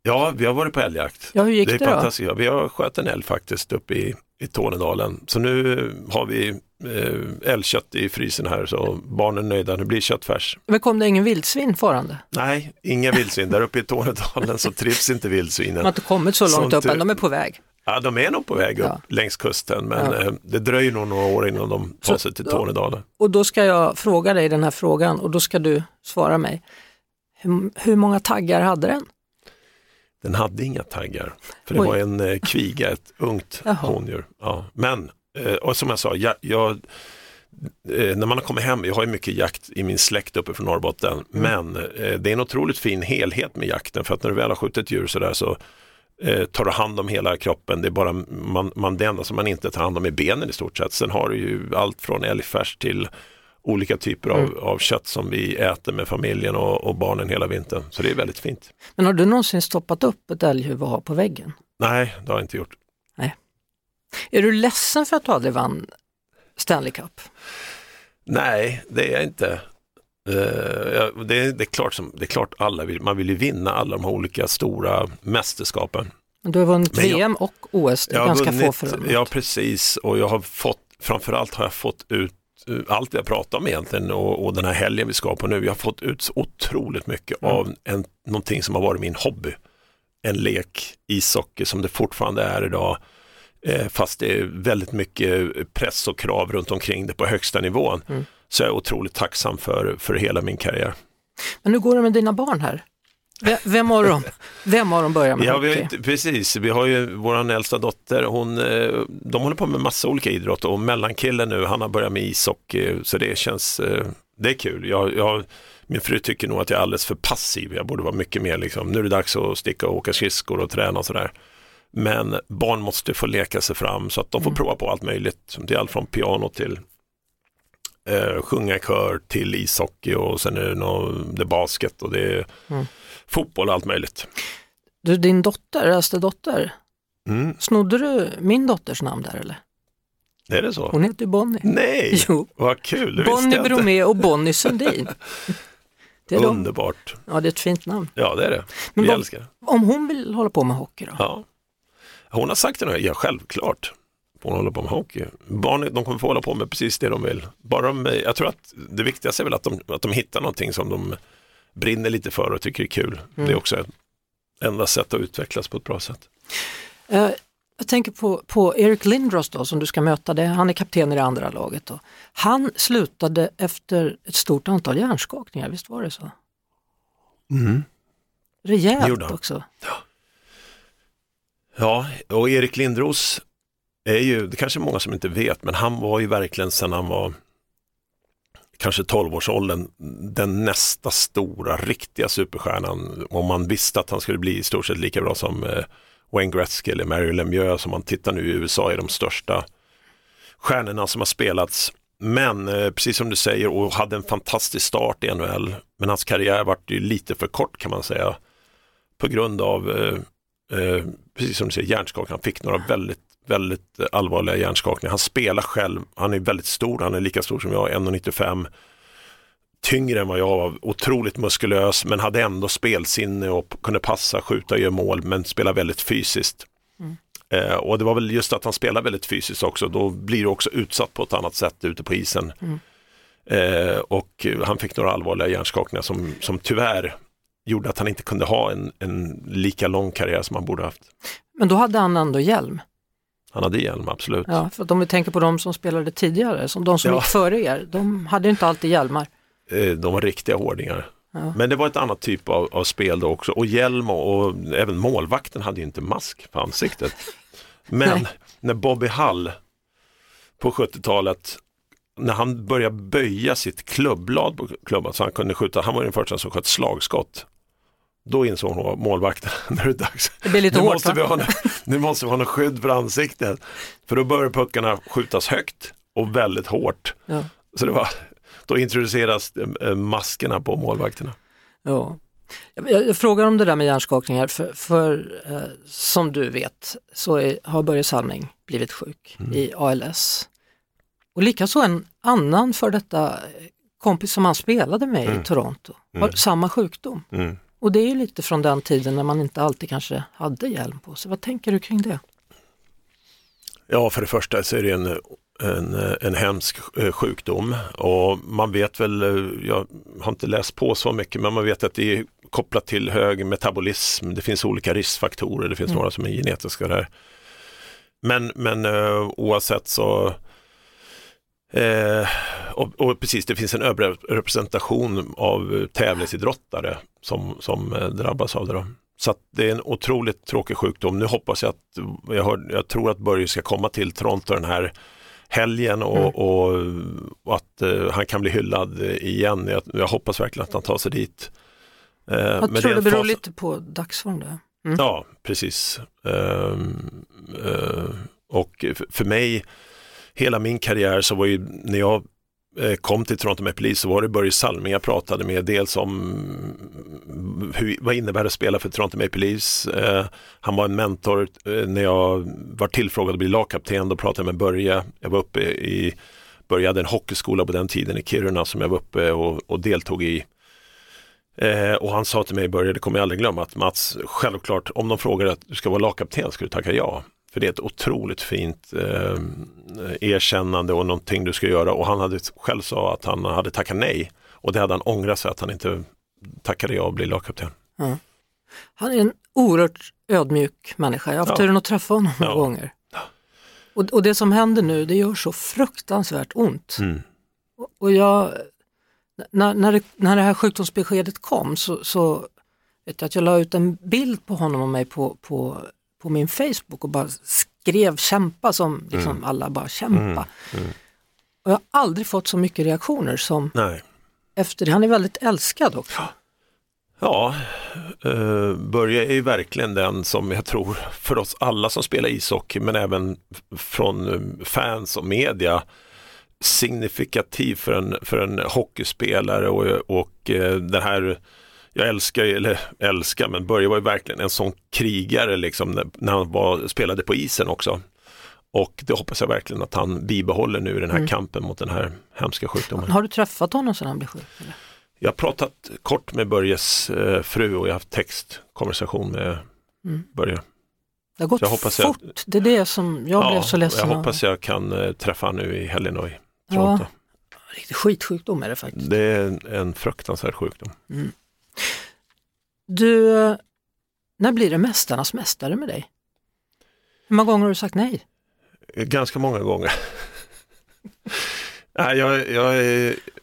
Ja, vi har varit på älgjakt. Ja, hur gick det, det då? fantastiskt. Vi har skjutit en älg faktiskt uppe i, i Tornedalen. Så nu har vi eh, älgkött i frysen här så barnen är nöjda. Det blir köttfärs. Men kom det ingen vildsvin farande? Nej, inga vildsvin. Där uppe i Tornedalen så trivs inte De vildsvinen. har inte kommit så långt upp än, de är på väg. Ja, de är nog på väg upp Ja. längs kusten men Ja. eh, det dröjer nog några år innan de tar sig till. Tornedalen. Och då ska jag fråga dig den här frågan och då ska du svara mig. Hur, hur många taggar hade den? Den hade inga taggar, för det Oj. var en eh, kviga, ett ungt hondjur. Ja. Men, eh, och som jag sa, jag, jag, eh, när man har kommit hem, jag har ju mycket jakt i min släkt uppe från Norrbotten, Mm. men eh, det är en otroligt fin helhet med jakten för att när du väl har skjutit djur sådär så eh, tar du hand om hela kroppen. Det är bara man, man, det enda som man inte tar hand om är benen i stort sett. Sen har du ju allt från älgfärs till olika typer av, Mm. av kött som vi äter med familjen och, och barnen hela vintern. Så det är väldigt fint. Men har du någonsin stoppat upp ett älghuvud har på väggen? Nej, det har jag inte gjort. Är du ledsen för att du aldrig vann Stanley Cup? Nej, det är jag inte. Eh, jag- det, är, det, är klart som, det är klart alla vill, man vill ju vinna alla de här olika stora mästerskapen. Du har vunnit jag- VM och OS, det är ganska få vunnit- förunnat. Ja, precis. Och jag har fått, framförallt har jag fått ut allt vi har pratat om egentligen och, och den här helgen vi ska på nu. Jag har fått ut så otroligt mycket Mm. av en, någonting som har varit min hobby. En lek, ishockey som det fortfarande är idag. Eh, fast det är väldigt mycket press och krav runt omkring det på högsta nivån. Mm. Så jag är otroligt tacksam för, för hela min karriär. Men hur går det med dina barn här? Ve- Vem av dem, vem av dem börjar med Ja, vi har, hockey? inte- precis, vi har ju vår äldsta dotter, hon, eh, de håller på med massa olika idrott och mellankillen nu, han har börjat med ishockey så det känns, eh, det är kul. Jag, jag, min fru tycker nog att jag är alldeles för passiv, jag borde vara mycket mer liksom, nu är det dags att sticka och åka skridskor och träna och sådär. Men barn måste få leka sig fram så att de får Mm. prova på allt möjligt, det är allt från piano till eh, sjunga kör till ishockey och sen är det, nå, det är basket och det är Mm. Fotboll och allt möjligt. Du, din dotter, äldste dotter, Mm. snodde du min dotters namn där eller? Är det så? Hon heter ju Bonnie. Nej, Jo, vad kul, det Bonnie. Bromé och Bonnie Sundin. Det är de. Underbart. Ja, det är ett fint namn. Ja, det är det. Men Vi vad- älskar det. Om hon vill hålla på med hockey då? Ja. Hon har sagt det nu, ja självklart. Hon håller på med hockey. Barnen de kommer få hålla på med precis det de vill. Bara de, jag tror att det viktigaste är väl att de, att de hittar någonting som de brinner lite för och tycker är kul. Mm. Det är också ett enda sätt att utvecklas på ett bra sätt. Eh, jag tänker på, på Erik Lindros då, som du ska möta, det, han är kapten i det andra laget. Då. Han slutade efter ett stort antal hjärnskakningar, visst var det så? Mm. Rejält också. Ja, och Erik Lindros är ju, det kanske är många som inte vet, men han var ju verkligen sedan han var kanske 12-årsåldern den nästa stora, riktiga superstjärnan. Om man visste att han skulle bli i stort sett lika bra som eh, Wayne Gretzky eller Mary Lemieux som man tittar nu i USA är de största stjärnorna som har spelats. Men eh, precis som du säger och hade en fantastisk start i NHL. Men hans karriär vart ju lite för kort kan man säga. På grund av, eh, eh, precis som du säger, hjärnskakning. Han fick några väldigt, väldigt allvarliga hjärnskakningar. Han spelar själv, han är väldigt stor, han är lika stor som jag, 1,95. Tyngre än vad jag var, otroligt muskulös men hade ändå spelsinne och kunde passa, skjuta göra mål men spela väldigt fysiskt. Eh, och det var väl just att han spelar väldigt fysiskt också, då blir du också utsatt på ett annat sätt ute på isen. Eh, och han fick några allvarliga hjärnskakningar som, som tyvärr gjorde att han inte kunde ha en, en lika lång karriär som han borde haft. Men då hade han ändå hjälm. Han hade hjälm, absolut. Ja, för att om vi tänker på de som spelade tidigare, som de som Ja. gick före er, de hade inte alltid hjälmar. Eh, de var riktiga hårdingar. Ja. Men det var ett annat typ av, av spel då också. Och hjälm och, och även målvakten hade ju inte mask på ansiktet. Men när Bobby Hall på 70-talet, när han började böja sitt klubbblad på klubban så han kunde skjuta, han var den första som sköt slagskott. Då insåg hon målvakten, nu är det dags. Det blir lite nu, hårt måste va? vi ha, nu måste vi ha något skydd för ansiktet. För då börjar puckarna skjutas högt och väldigt hårt. Ja. Så det var, då introduceras eh, maskerna på målvakterna. Ja. Jag, frågar om det där med hjärnskakningar, för, för eh, som du vet så är, har Börje Salming blivit sjuk Mm. i ALS. Och likaså en annan för detta eh, kompis som han spelade med Mm. i Toronto har samma sjukdom. Mm. Och det är ju lite från den tiden när man inte alltid kanske hade hjälm på sig. Vad tänker du kring det? Ja, för det första så är det en, en, en hemsk eh, sjukdom och man vet väl, eh, jag har inte läst på så mycket, men man vet att det är kopplat till hög metabolism. Det finns olika riskfaktorer, det finns några som är genetiska där. Men, men eh, oavsett så Eh, och, och precis, det finns en överrepresentation av tävlingsidrottare som, som eh, drabbas av det. Då. Så det är en otroligt tråkig sjukdom. Nu hoppas jag att, jag, hör, jag tror att Börje ska komma till Toronto den här helgen och, och, och att eh, han kan bli hyllad igen. Jag, jag hoppas verkligen att han tar sig dit. Eh, Jag men tror det beror fas- lite på dagsform där. Ja, precis. Eh, och för mig, hela min karriär så var ju när jag eh, kom till Toronto Maple Leafs så var det Börje Salming jag pratade med. Dels om hur, vad innebär det att spela för Toronto Maple Leafs. Eh, han var en mentor eh, när jag var tillfrågad att bli lagkapten. Då pratade jag med Börje. Jag var uppe i, Börje hade en hockeyskola på den tiden i Kiruna som jag var uppe och, och deltog i. Eh, och han sa till mig i det kommer jag aldrig glömma, att Mats, självklart om de frågar att du ska vara lagkapten ska du tacka ja. För det är ett otroligt fint eh, erkännande och någonting du ska göra. Och han hade själv sa att han hade tackat nej. Och det hade han ångrat sig att han inte tackade ja och bli lagkapten. Han är en oerhört ödmjuk människa. Jag har haft Ja. turen att träffa honom några Ja. gånger. Och, och det som händer nu, det gör så fruktansvärt ont. Mm. Och- Och jag, när, när, det, när det här sjukdomsbeskedet kom så, så vet jag att jag la ut en bild på honom och mig på, på, på min Facebook och bara skrev kämpa som liksom alla bara kämpa. Och jag har aldrig fått så mycket reaktioner som Nej. efter det. Han är väldigt älskad också. Ja, eh, Börje är ju verkligen den som jag tror för oss alla som spelar ishockey men även från eh, fans och media signifikativ för en, för en hockeyspelare och, och eh, den här jag älskar, eller älskar, men Börje var ju verkligen en sån krigare liksom när, när han var, spelade på isen också. Och det hoppas jag verkligen att han bibehåller nu i den här kampen mot den här hemska sjukdomen. Har du träffat honom sedan han blev sjuk? Eller? Jag har pratat kort med Börjes eh, fru och jag har haft textkonversation med Börje. Det har gått Jag hoppas jag- fort, det är det som jag blev så ledsen jag hoppas jag kan eh, träffa honom nu i helgen och i Toronto. Riktig skitsjukdom är det faktiskt. Det är en, en fruktansvärd sjukdom. Du, när blir det Mästarnas mästare med dig? Hur många gånger har du sagt nej? Ganska många gånger. Nej, jag, jag,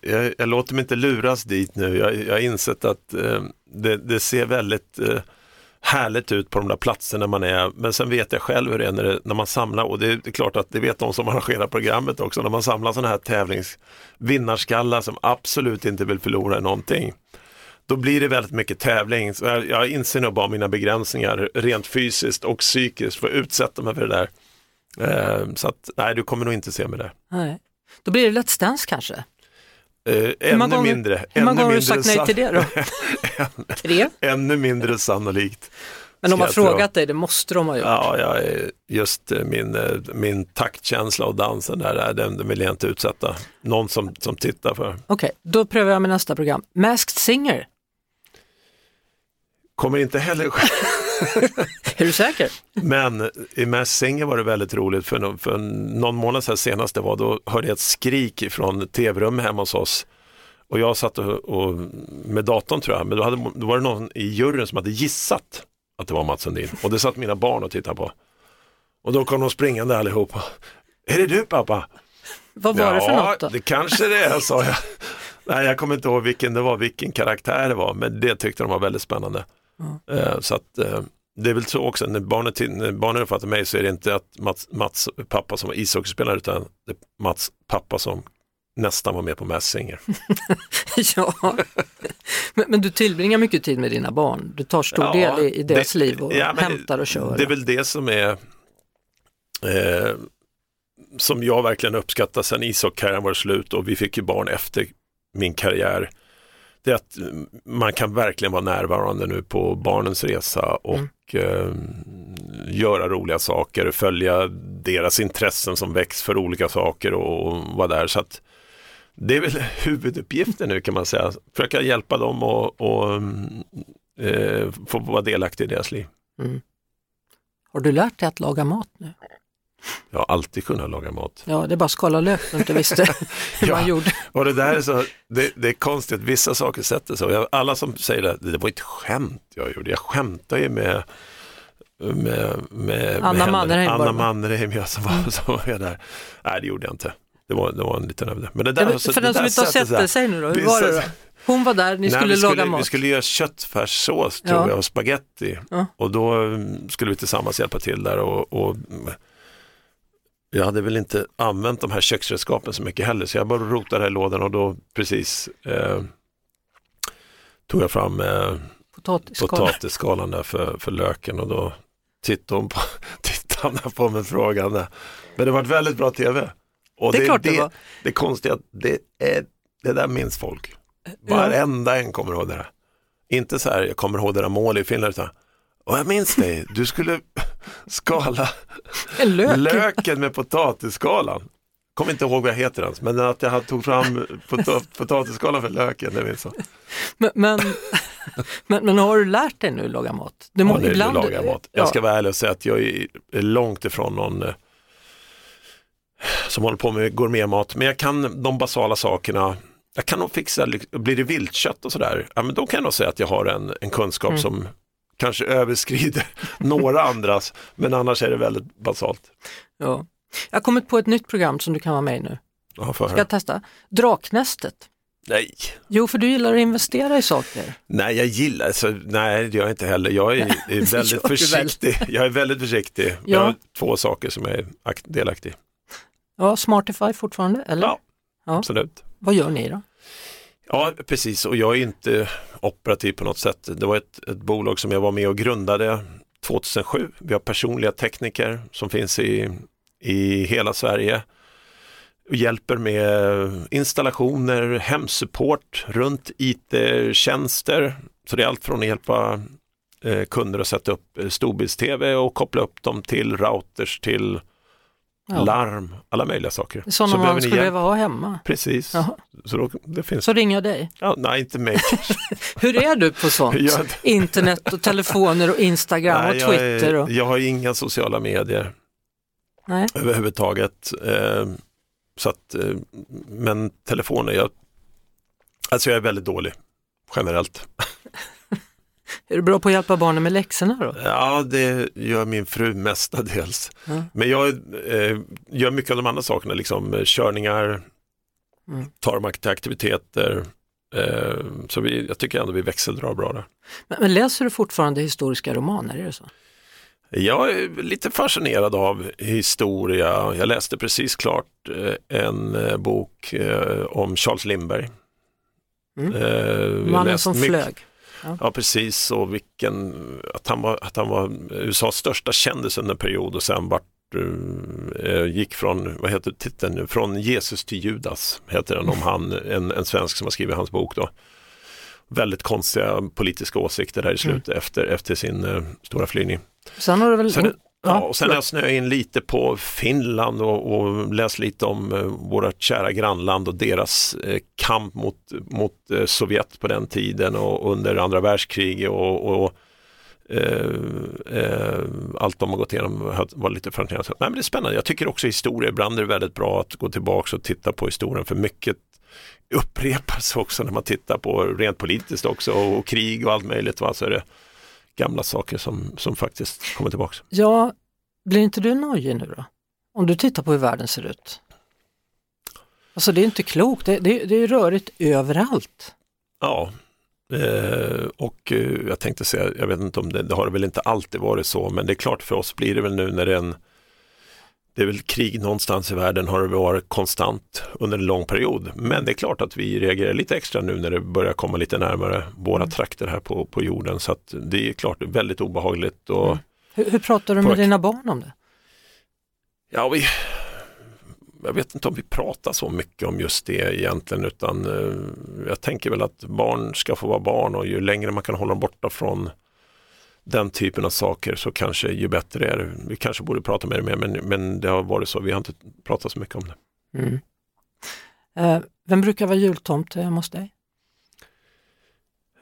jag, jag låter mig inte luras dit nu. Jag, jag har insett att eh, det, det ser väldigt eh, härligt ut på de där platserna man är. Men sen vet jag själv hur det är när, det, när man samlar och det är, det är klart att det vet de som arrangerar programmet också. När man samlar sådana här tävlingsvinnarskallar som absolut inte vill förlora någonting. Då blir det väldigt mycket tävling. Så jag, jag inser nog bara mina begränsningar rent fysiskt och psykiskt för att utsätta mig för det där. Eh, så att nej, du kommer nog inte se mig där. Nej. Då blir det Let's Dance kanske? Eh, ännu gånger- mindre. Hur många gånger har du sagt nej till det då? Tre? Ännu mindre sannolikt. Men de har frågat dig, det måste de ha gjort. Ja, jag just eh, min, eh, min taktkänsla och dansen där, den, den vill jag inte utsätta någon som, som tittar för. Okej, då prövar jag med nästa program. Masked Singer, Kommer inte heller är du säker? Men i Mass Singer var det väldigt roligt för, nå- för någon månad sedan senast det var, då hörde jag ett skrik från tv-rummet hemma hos oss. Och jag satt och, och, med datorn tror jag, men då, hade, då var det någon i juryn som hade gissat att det var Mats Sundin. Och det satt mina barn och tittade på. Och då kom de springande allihopa. Är det du pappa? Vad var det för något då? det kanske det är, sa jag. Nej, jag kommer inte ihåg vilken det var, vilken karaktär det var, men det tyckte de var väldigt spännande. Eh, Så att, eh, det är väl så också, när barnen, när barnen uppfattar mig så är det inte att Mats, Mats pappa som var ishockeyspelare utan det är Mats pappa som nästan var med på Mass Singer. ja, men, men, du tillbringar mycket tid med dina barn. Du tar stor ja, del i, i deras det, liv och ja, hämtar och kör. Det är väl det som är eh, som jag verkligen uppskattar sen ishockeykarriären var slut och vi fick ju barn efter min karriär. Det är att man kan verkligen vara närvarande nu på barnens resa och mm. eh, göra roliga saker, följa deras intressen som väcks för olika saker och, och vara där. Så att det är väl huvuduppgiften nu kan man säga, försöka hjälpa dem och, och eh, få vara delaktig i deras liv. Mm. Har du lärt dig att laga mat nu? Jag har alltid kunnat laga mat. Ja, det är bara att skala lök du inte visste hur ja, man gjorde. Och det där är så, det, det är konstigt, vissa saker sätter sig. Alla som säger det, det var ett skämt jag gjorde. Jag skämtar ju med med, med, Anna Mannerheim, Anna Mannerheim ja, som, var, mm. som var där. Nej, det gjorde jag inte. Det var, det var en liten överdrift. Men det där, så, för den som inte har sett det, säg nu då, hur var det då? Hon var där, ni nej, skulle, skulle laga mat. Vi skulle göra köttfärssås tror ja. jag och spaghetti ja. och då mm, skulle vi tillsammans hjälpa till där och, och jag hade väl inte använt de här köksredskapen så mycket heller så jag bara rotade i lådan och då precis eh, tog jag fram eh, potatisskalan där för, för löken och då tittade hon på, tittade på mig frågande. Men det var ett väldigt bra tv. Och det, är klart det, det var. Det konstiga att det, är, det där minns folk. Varenda en kommer ihåg det där. Inte så här, jag kommer ihåg det där målet i Finland, utan och jag minns dig, du skulle skala Lök. löken med potatisskalan. Kommer inte ihåg vad jag heter ens, men att jag tog fram pot potatisskalan för löken, det minns jag. Men, men, men, men, har du lärt dig nu laga mat? Du må, ja, nu ibland... lagar jag mat. Jag ska vara ärlig och säga att jag är långt ifrån någon eh, som håller på med gourmetmat, men jag kan de basala sakerna. Jag kan nog fixa, blir det viltkött och sådär, ja men då kan jag nog säga att jag har en, en kunskap mm. som kanske överskrider några andras, men annars är det väldigt basalt. Ja. Jag har kommit på ett nytt program som du kan vara med i nu. Ja, Ska jag testa? Draknästet. Nej. Jo, för du gillar att investera i saker. Nej, jag gillar, alltså, nej det gör jag inte heller. Jag är, är väldigt försiktig. Jag är väldigt försiktig. Ja. Jag har två saker som jag är delaktig i. Ja, Smartify fortfarande, eller? Ja, ja, absolut. Vad gör ni då? Ja, precis och jag är inte operativ på något sätt. Det var ett, ett bolag som jag var med och grundade 2007. Vi har personliga tekniker som finns i, i hela Sverige och hjälper med installationer, hemsupport runt IT-tjänster. Så det är allt från att hjälpa eh, kunder att sätta upp eh, storbilds-tv och koppla upp dem till routers till Ja. larm, alla möjliga saker. Sådana så man skulle behöva ha hemma? Precis. Så, då, det finns... så ringer jag dig? Ja, nej, inte mig. Hur är du på sånt? Jag... Internet och telefoner och Instagram nej, och Twitter? Och... Jag, jag har inga sociala medier nej. överhuvudtaget. Eh, så att, eh, men telefoner, jag, alltså jag är väldigt dålig generellt. Är du bra på att hjälpa barnen med läxorna då? Ja, det gör min fru mestadels. Mm. Men jag eh, gör mycket av de andra sakerna, liksom eh, körningar, mm. tar dem till aktiviteter. Eh, så vi, jag tycker ändå vi växeldrar bra där. Men, men, läser du fortfarande historiska romaner, är det så? Jag är lite fascinerad av historia. Jag läste precis klart eh, en eh, bok eh, om Charles Lindbergh. Mm. Mannen som flög. Ja. ja, precis och vilken, att han var, att han var USAs största kändis under en period och sen vart uh, gick från, vad heter titeln nu, från Jesus till Judas heter den om han, en, en svensk som har skrivit hans bok då. Väldigt konstiga politiska åsikter där i slutet mm. efter, efter sin uh, stora flygning. Sen har du väl, sen, Ja, och sen har jag snöat in lite på Finland och, och läst lite om eh, vårt kära grannland och deras eh, kamp mot, mot eh, Sovjet på den tiden och under andra världskriget och, och eh, eh, allt de har gått igenom var lite fascinerande. Nej, men det är spännande, jag tycker också historia, ibland är det väldigt bra att gå tillbaka och titta på historien för mycket upprepas också när man tittar på rent politiskt också och, och krig och allt möjligt. Va? Så är det, gamla saker som, som faktiskt kommer tillbaka. Ja, blir inte du nojig nu då? Om du tittar på hur världen ser ut? Alltså det är inte klokt, det, det, det är rörigt överallt. Ja, Eh, och eh, jag tänkte säga, jag vet inte om det, det har väl inte alltid varit så, men det är klart för oss blir det väl nu när det är en det är väl krig någonstans i världen har det varit konstant under en lång period. Men det är klart att vi reagerar lite extra nu när det börjar komma lite närmare våra mm. trakter här på, på jorden. Så att det är klart väldigt obehagligt. Och mm. hur, hur, pratar du med dina barn om det? Ja, vi, jag vet inte om vi pratar så mycket om just det egentligen utan eh, jag tänker väl att barn ska få vara barn och ju längre man kan hålla dem borta från den typen av saker så kanske ju bättre är det. Vi kanske borde prata med det mer men, men det har varit så, vi har inte pratat så mycket om det. Mm. Eh, vem brukar vara jultomte hemma hos dig?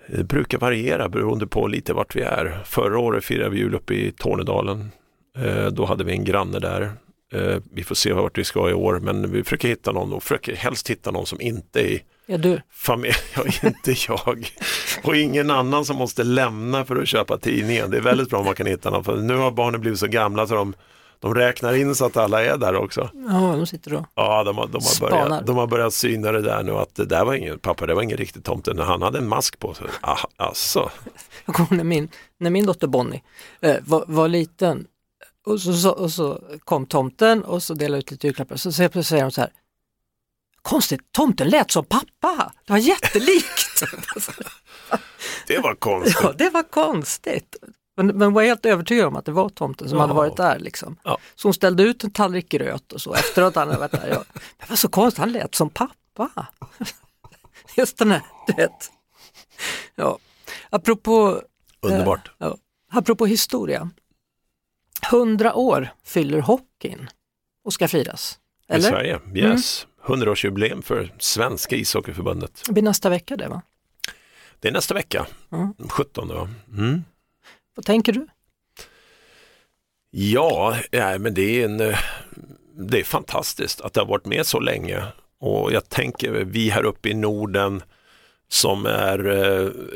Det brukar variera beroende på lite vart vi är. Förra året firade vi jul uppe i Tornedalen. Eh, då hade vi en granne där Eh, vi får se vart vi ska i år men vi försöker hitta någon och försöker helst hitta någon som inte är Ja, du. Familj, ja, inte jag. Och ingen annan som måste lämna för att köpa tidningen. Det är väldigt bra om man kan hitta någon. För nu har barnen blivit så gamla så de, de räknar in så att alla är där också. Ja, de sitter då. Ja, de har, de har, börjat, de har börjat syna det där nu att det där var ingen, pappa det var ingen riktig tomte. Han hade en mask på sig. Ah, alltså. Jag kommer när min, när min dotter Bonnie eh, var, var liten och så, så, och så kom tomten och så delade ut lite julklappar. Så säger, säger de så här, konstigt, tomten lät som pappa, det var jättelikt. det var konstigt. Ja, det var konstigt. Men, men var helt övertygad om att det var tomten som ja. hade varit där. Liksom. Ja. Så hon ställde ut en tallrik gröt och så efteråt han hade varit där. Ja. Det var så konstigt, han lät som pappa. Just den här, du vet. Ja. Apropå, Underbart. Eh, ja. Apropå historia. 100 år fyller hockeyn och ska firas. Eller? I Sverige, yes. Mm. 100-årsjubileum för Svenska ishockeyförbundet. Det blir nästa vecka det va? Det är nästa vecka, mm. 17 va? Mm. Vad tänker du? Ja, ja men det är, en, det är fantastiskt att det har varit med så länge och jag tänker vi här uppe i Norden som är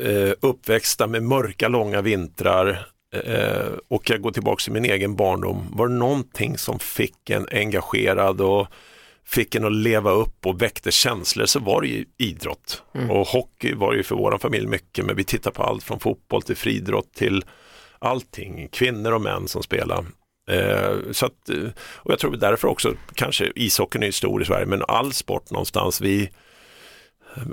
eh, uppväxta med mörka långa vintrar eh, och jag går tillbaka till min egen barndom, var det någonting som fick en engagerad och fick en att leva upp och väckte känslor så var det ju idrott. Mm. Och hockey var ju för vår familj mycket, men vi tittar på allt från fotboll till friidrott till allting, kvinnor och män som spelar. Eh, så att, eh, och jag tror därför också, kanske ishockeyn är stor i Sverige, men all sport någonstans, vi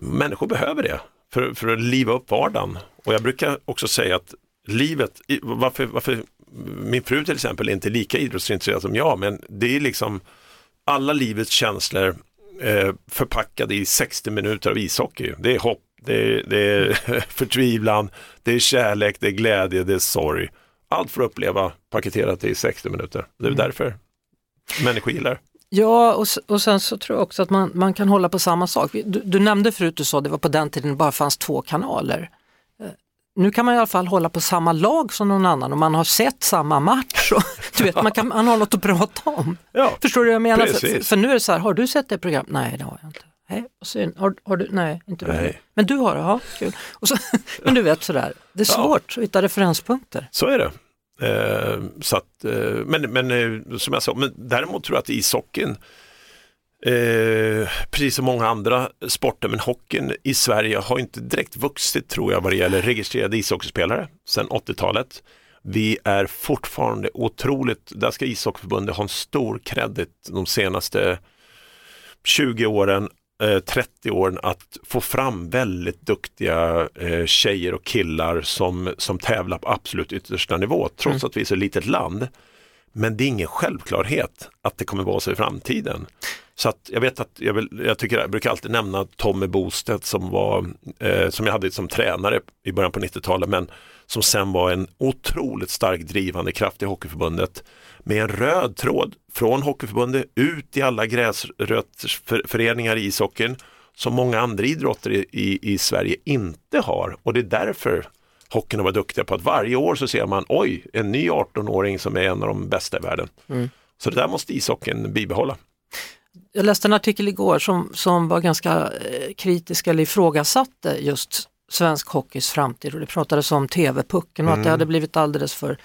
människor behöver det för, för att liva upp vardagen. Och jag brukar också säga att livet, varför, varför min fru till exempel är inte lika idrottsintresserad som jag, men det är liksom alla livets känslor eh, förpackade i 60 minuter av ishockey. Det är hopp, det är, det är förtvivlan, det är kärlek, det är glädje, det är sorg. Allt för att uppleva paketerat i 60 minuter. Det är mm. därför människor gillar Ja, och, och sen så tror jag också att man, man kan hålla på samma sak. Du, du nämnde förut, du sa det var på den tiden det bara fanns två kanaler nu kan man i alla fall hålla på samma lag som någon annan och man har sett samma match. Och, du vet, man, kan, man har något att prata om. Ja, Förstår du vad jag menar? För, för, nu är det så här, har du sett det programmet? Nej, det har jag inte. Nej, och har, har du? Nej, inte du. Nej. Men du har det? Ja, kul. Och så, men du vet sådär, det är svårt ja. att hitta referenspunkter. Så är det. Eh, så att, eh, men, men eh, som jag sa, men däremot tror jag att ishockeyn Eh, precis som många andra sporter, men hockeyn i Sverige har inte direkt vuxit tror jag vad det gäller registrerade ishockeyspelare sedan 80-talet. Vi är fortfarande otroligt, där ska ishockeyförbundet ha en stor kredit de senaste 20 åren, eh, 30 åren att få fram väldigt duktiga eh, tjejer och killar som, som tävlar på absolut yttersta nivå, trots mm. att vi är så litet land. Men det är ingen självklarhet att det kommer vara så i framtiden. Så att jag vet att jag, vill, jag, tycker, jag brukar alltid nämna Tommy Bostedt som var, eh, som jag hade som tränare i början på 90-talet, men som sen var en otroligt stark drivande kraft i Hockeyförbundet med en röd tråd från Hockeyförbundet ut i alla gräsrötsföreningar i ishockeyn som många andra idrotter i, i, i Sverige inte har och det är därför hockeyn har varit duktiga på att varje år så ser man, oj, en ny 18-åring som är en av de bästa i världen. Mm. Så det där måste ishockeyn bibehålla. Jag läste en artikel igår som, som var ganska eh, kritisk eller ifrågasatte just svensk hockeys framtid och det pratades om TV-pucken och mm. att det mm. hade blivit alldeles för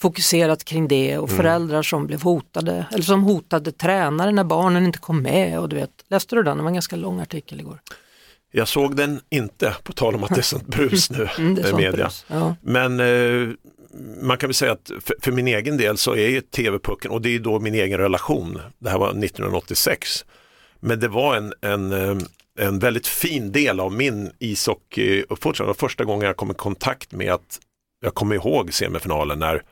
fokuserat kring det och mm. föräldrar som blev hotade eller som hotade tränare när barnen inte kom med och du vet, läste du den? Det var en ganska lång artikel igår. Jag såg den inte, på tal om att det är sånt brus nu Mm, med media. brus. Ja. Men eh, man kan väl säga att för, för min egen del så är ju TV-pucken, och det är då min egen relation, det här var 1986, men det var en, en, eh, en väldigt fin del av min ishockeyuppfostran. Det var första gången jag kom i kontakt med att jag kommer ihåg semifinalen när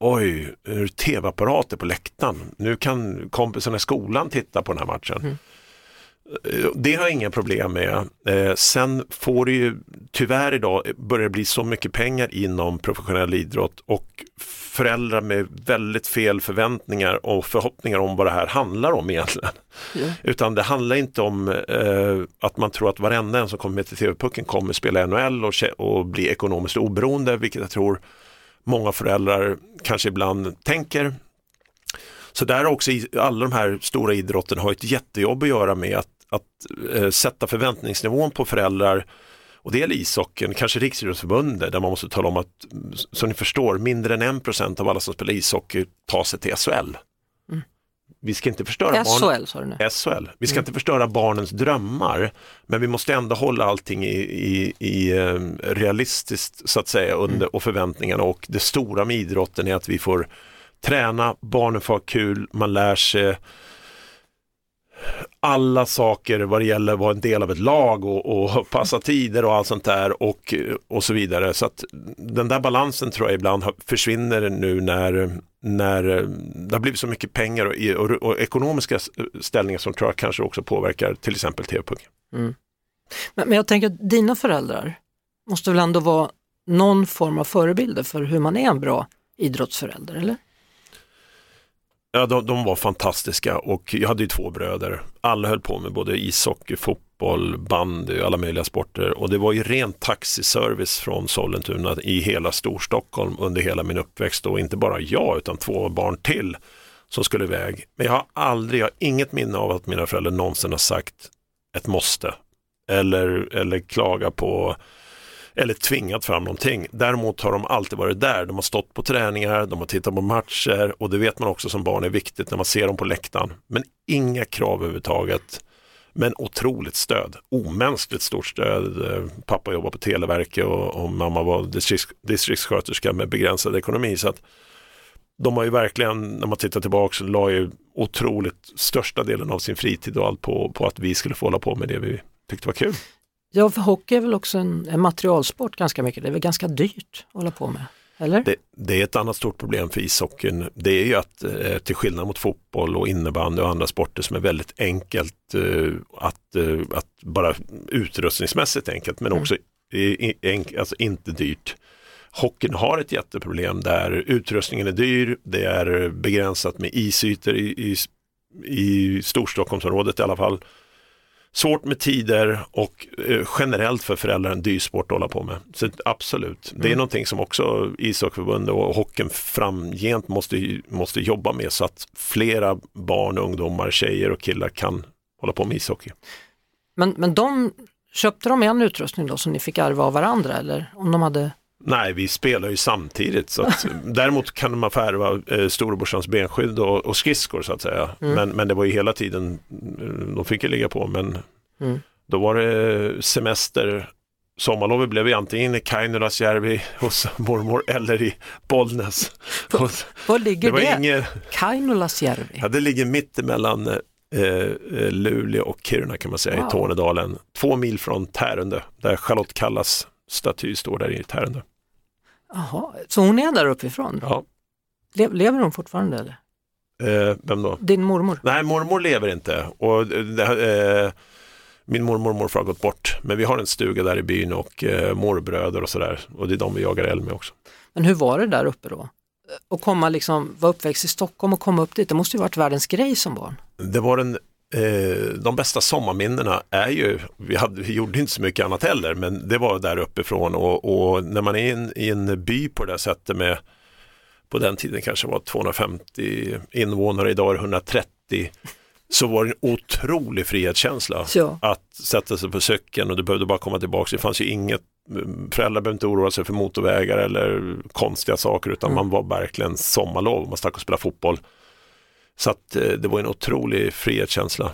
oj, nu är det tv-apparater på läktaren. Nu kan kompisarna i skolan titta på den här matchen. Mm. Det har jag inga problem med. Eh, sen får det ju tyvärr idag börjar det bli så mycket pengar inom professionell idrott och föräldrar med väldigt fel förväntningar och förhoppningar om vad det här handlar om egentligen. Ja. Utan det handlar inte om eh, att man tror att varenda en som kommer med till TV-pucken kommer spela NHL och bli ekonomiskt oberoende, vilket jag tror många föräldrar kanske ibland tänker. Så där också i alla de här stora idrotterna har ett jättejobb att göra med att, att eh, sätta förväntningsnivån på föräldrar och det gäller ishockeyn, kanske Riksidrottsförbundet där man måste tala om att, som ni förstår, mindre än en procent av alla som spelar ishockey tar sig till SHL. Vi ska inte förstöra barn... SHL sa du nu. SHL. Vi ska inte förstöra barnens drömmar, men vi måste ändå hålla allting i, i, i eh, realistiskt så att säga under, och förväntningarna och det stora med idrotten är att vi får träna, barnen får ha kul, man lär sig alla saker vad det gäller att vara en del av ett lag och, och passa tider och allt sånt där och, och så vidare. Så att den där balansen tror jag ibland försvinner nu när, när det har blivit så mycket pengar och, och, och ekonomiska ställningar som tror jag kanske också påverkar till exempel TV-pucken. Mm. Men, men jag tänker att dina föräldrar måste väl ändå vara någon form av förebilder för hur man är en bra idrottsförälder, eller? Ja, de, de var fantastiska och jag hade ju två bröder. Alla höll på med både ishockey, fotboll, bandy, alla möjliga sporter och det var ju ren taxiservice från Sollentuna i hela Storstockholm under hela min uppväxt och inte bara jag utan två barn till som skulle iväg. Men jag har aldrig, jag har inget minne av att mina föräldrar någonsin har sagt ett måste eller, eller klaga på eller tvingat fram någonting. Däremot har de alltid varit där. De har stått på träningar, de har tittat på matcher och det vet man också som barn är viktigt när man ser dem på läktaren. Men inga krav överhuvudtaget. Men otroligt stöd, omänskligt stort stöd. Eh, pappa jobbade på Televerket och, och mamma var distriktssköterska med begränsad ekonomi. Så att de har ju verkligen, när man tittar tillbaka, så la ju otroligt största delen av sin fritid och allt på, på att vi skulle få hålla på med det vi tyckte var kul. Ja, för hockey är väl också en, en materialsport ganska mycket. Det är väl ganska dyrt att hålla på med, eller? Det, det är ett annat stort problem för ishockeyn. Det är ju att eh, till skillnad mot fotboll och innebandy och andra sporter som är väldigt enkelt eh, att, eh, att bara utrustningsmässigt enkelt men också i, i, enk, alltså inte dyrt. Hockeyn har ett jätteproblem där utrustningen är dyr, det är begränsat med isytor i, i, i Storstockholmsområdet i alla fall. Svårt med tider och eh, generellt för föräldrar en dyr sport att hålla på med. Så absolut, det är någonting som också ishockeyförbundet och hockeyn framgent måste, måste jobba med så att flera barn, ungdomar, tjejer och killar kan hålla på med ishockey. Men, men de, köpte de en utrustning då som ni fick ärva av varandra eller om de hade Nej, vi spelar ju samtidigt. Så att, däremot kan man få ärva eh, storebrorsans benskydd och, och skridskor så att säga. Men, men det var ju hela tiden, eh, de fick ju ligga på. Men Mm. då var det semester, sommarlovet blev ju antingen i Kainulasjärvi hos mormor eller i Bollnäs. Var ligger det det? inget, Kainulasjärvi? ja, det ligger mitt emellan eh, eh, Luleå och Kiruna kan man säga Wow. i Tornedalen. Två mil från Tärendö, där Charlotte Kallas staty står där i Tärendö. Jaha, så hon är där uppifrån? Ja. Le, lever hon fortfarande eller? Eh, vem då? Din mormor? Nej, mormor lever inte. Och det, eh, min mormor och morfar har gått bort. Men vi har en stuga där i byn och eh, morbröder och sådär. Och det är de vi jagar älg med också. Men hur var det där uppe då? Att komma liksom, vara uppväxt i Stockholm och komma upp dit, det måste ju varit världens grej som barn. Det var en, eh, de bästa sommarminnena är ju, vi, hade, vi gjorde inte så mycket annat heller, men det var där uppifrån och, och när man är i en, i en by på det sättet med, på den tiden kanske var 250 invånare, idag är det 130, så var det en otrolig frihetskänsla. Ja. att sätta sig på cykeln och du behövde bara komma tillbaka. Det fanns ju inget, föräldrar behövde inte oroa sig för motorvägar eller konstiga saker utan man var verkligen sommarlov, man stack och spelade fotboll. Så att eh, det var en otrolig frihetskänsla.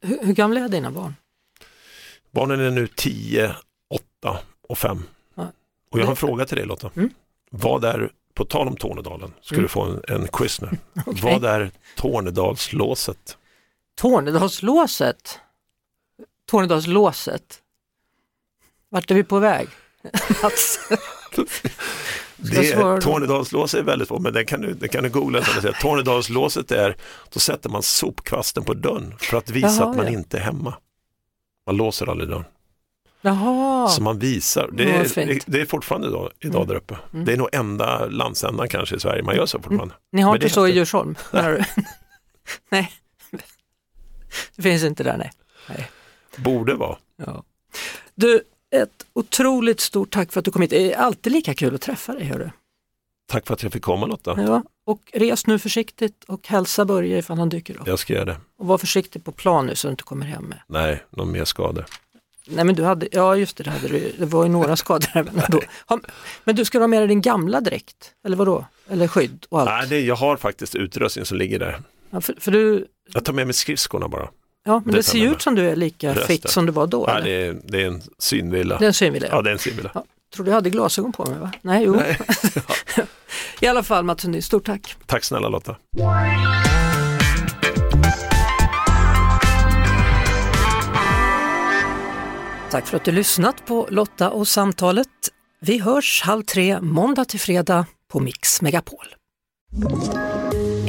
Hur, hur gamla är dina barn? Barnen är nu 10, 8 och 5. Ja. Och jag har en fråga till dig Lotta. Mm. Vad är, på tal om Tornedalen, ska Mm. du få en, en quiz nu. Okej. Vad är Tornedalslåset? Tornedalslåset. Tornedalslåset. Vart är vi på väg? Det? Tornedalslåset är väldigt svårt, men det kan du, det kan du googla. Tornedalslåset är, då sätter man sopkvasten på dörren för att visa Jaha, att man ja. inte är hemma. Man låser aldrig dörren. Jaha, Så man visar, det är, det, det är fortfarande idag, idag Mm. där uppe. Mm. Det är nog enda landsändan kanske i Sverige man gör så fortfarande. ni har men inte så i Djursholm? du? nej, det finns inte där nej. Borde vara. Ja. Du, ett otroligt stort tack för att du kom hit. Det är alltid lika kul att träffa dig. Hörru. Tack för att jag fick komma Lotta. Ja. Och res nu försiktigt och hälsa Börje ifall han dyker upp. Jag ska göra det. Och var försiktig på plan nu så du inte kommer hem med. Nej, någon mer skador. Nej men du hade, ja just det, det, hade du, det var ju några skador även då. Men du ska ha med dig din gamla dräkt, eller vad då? Eller skydd och allt? Nej, det, jag har faktiskt utrustning som ligger där. Ja, för, för du, Jag tar med mig skridskorna bara. Ja men Det ser ju ut som du är lika Resten. fit som du var då. Nej, det, är, det är en synvilla. Det är en synvilla. Ja, det är en synvilla. Ja, tror du jag hade glasögon på mig va? Nej, jo. Nej. I alla fall Mats Sundin, stort tack. Tack snälla Lotta. Tack för att du lyssnat på Lotta och samtalet. Vi hörs halv tre måndag till fredag på Mix Megapol.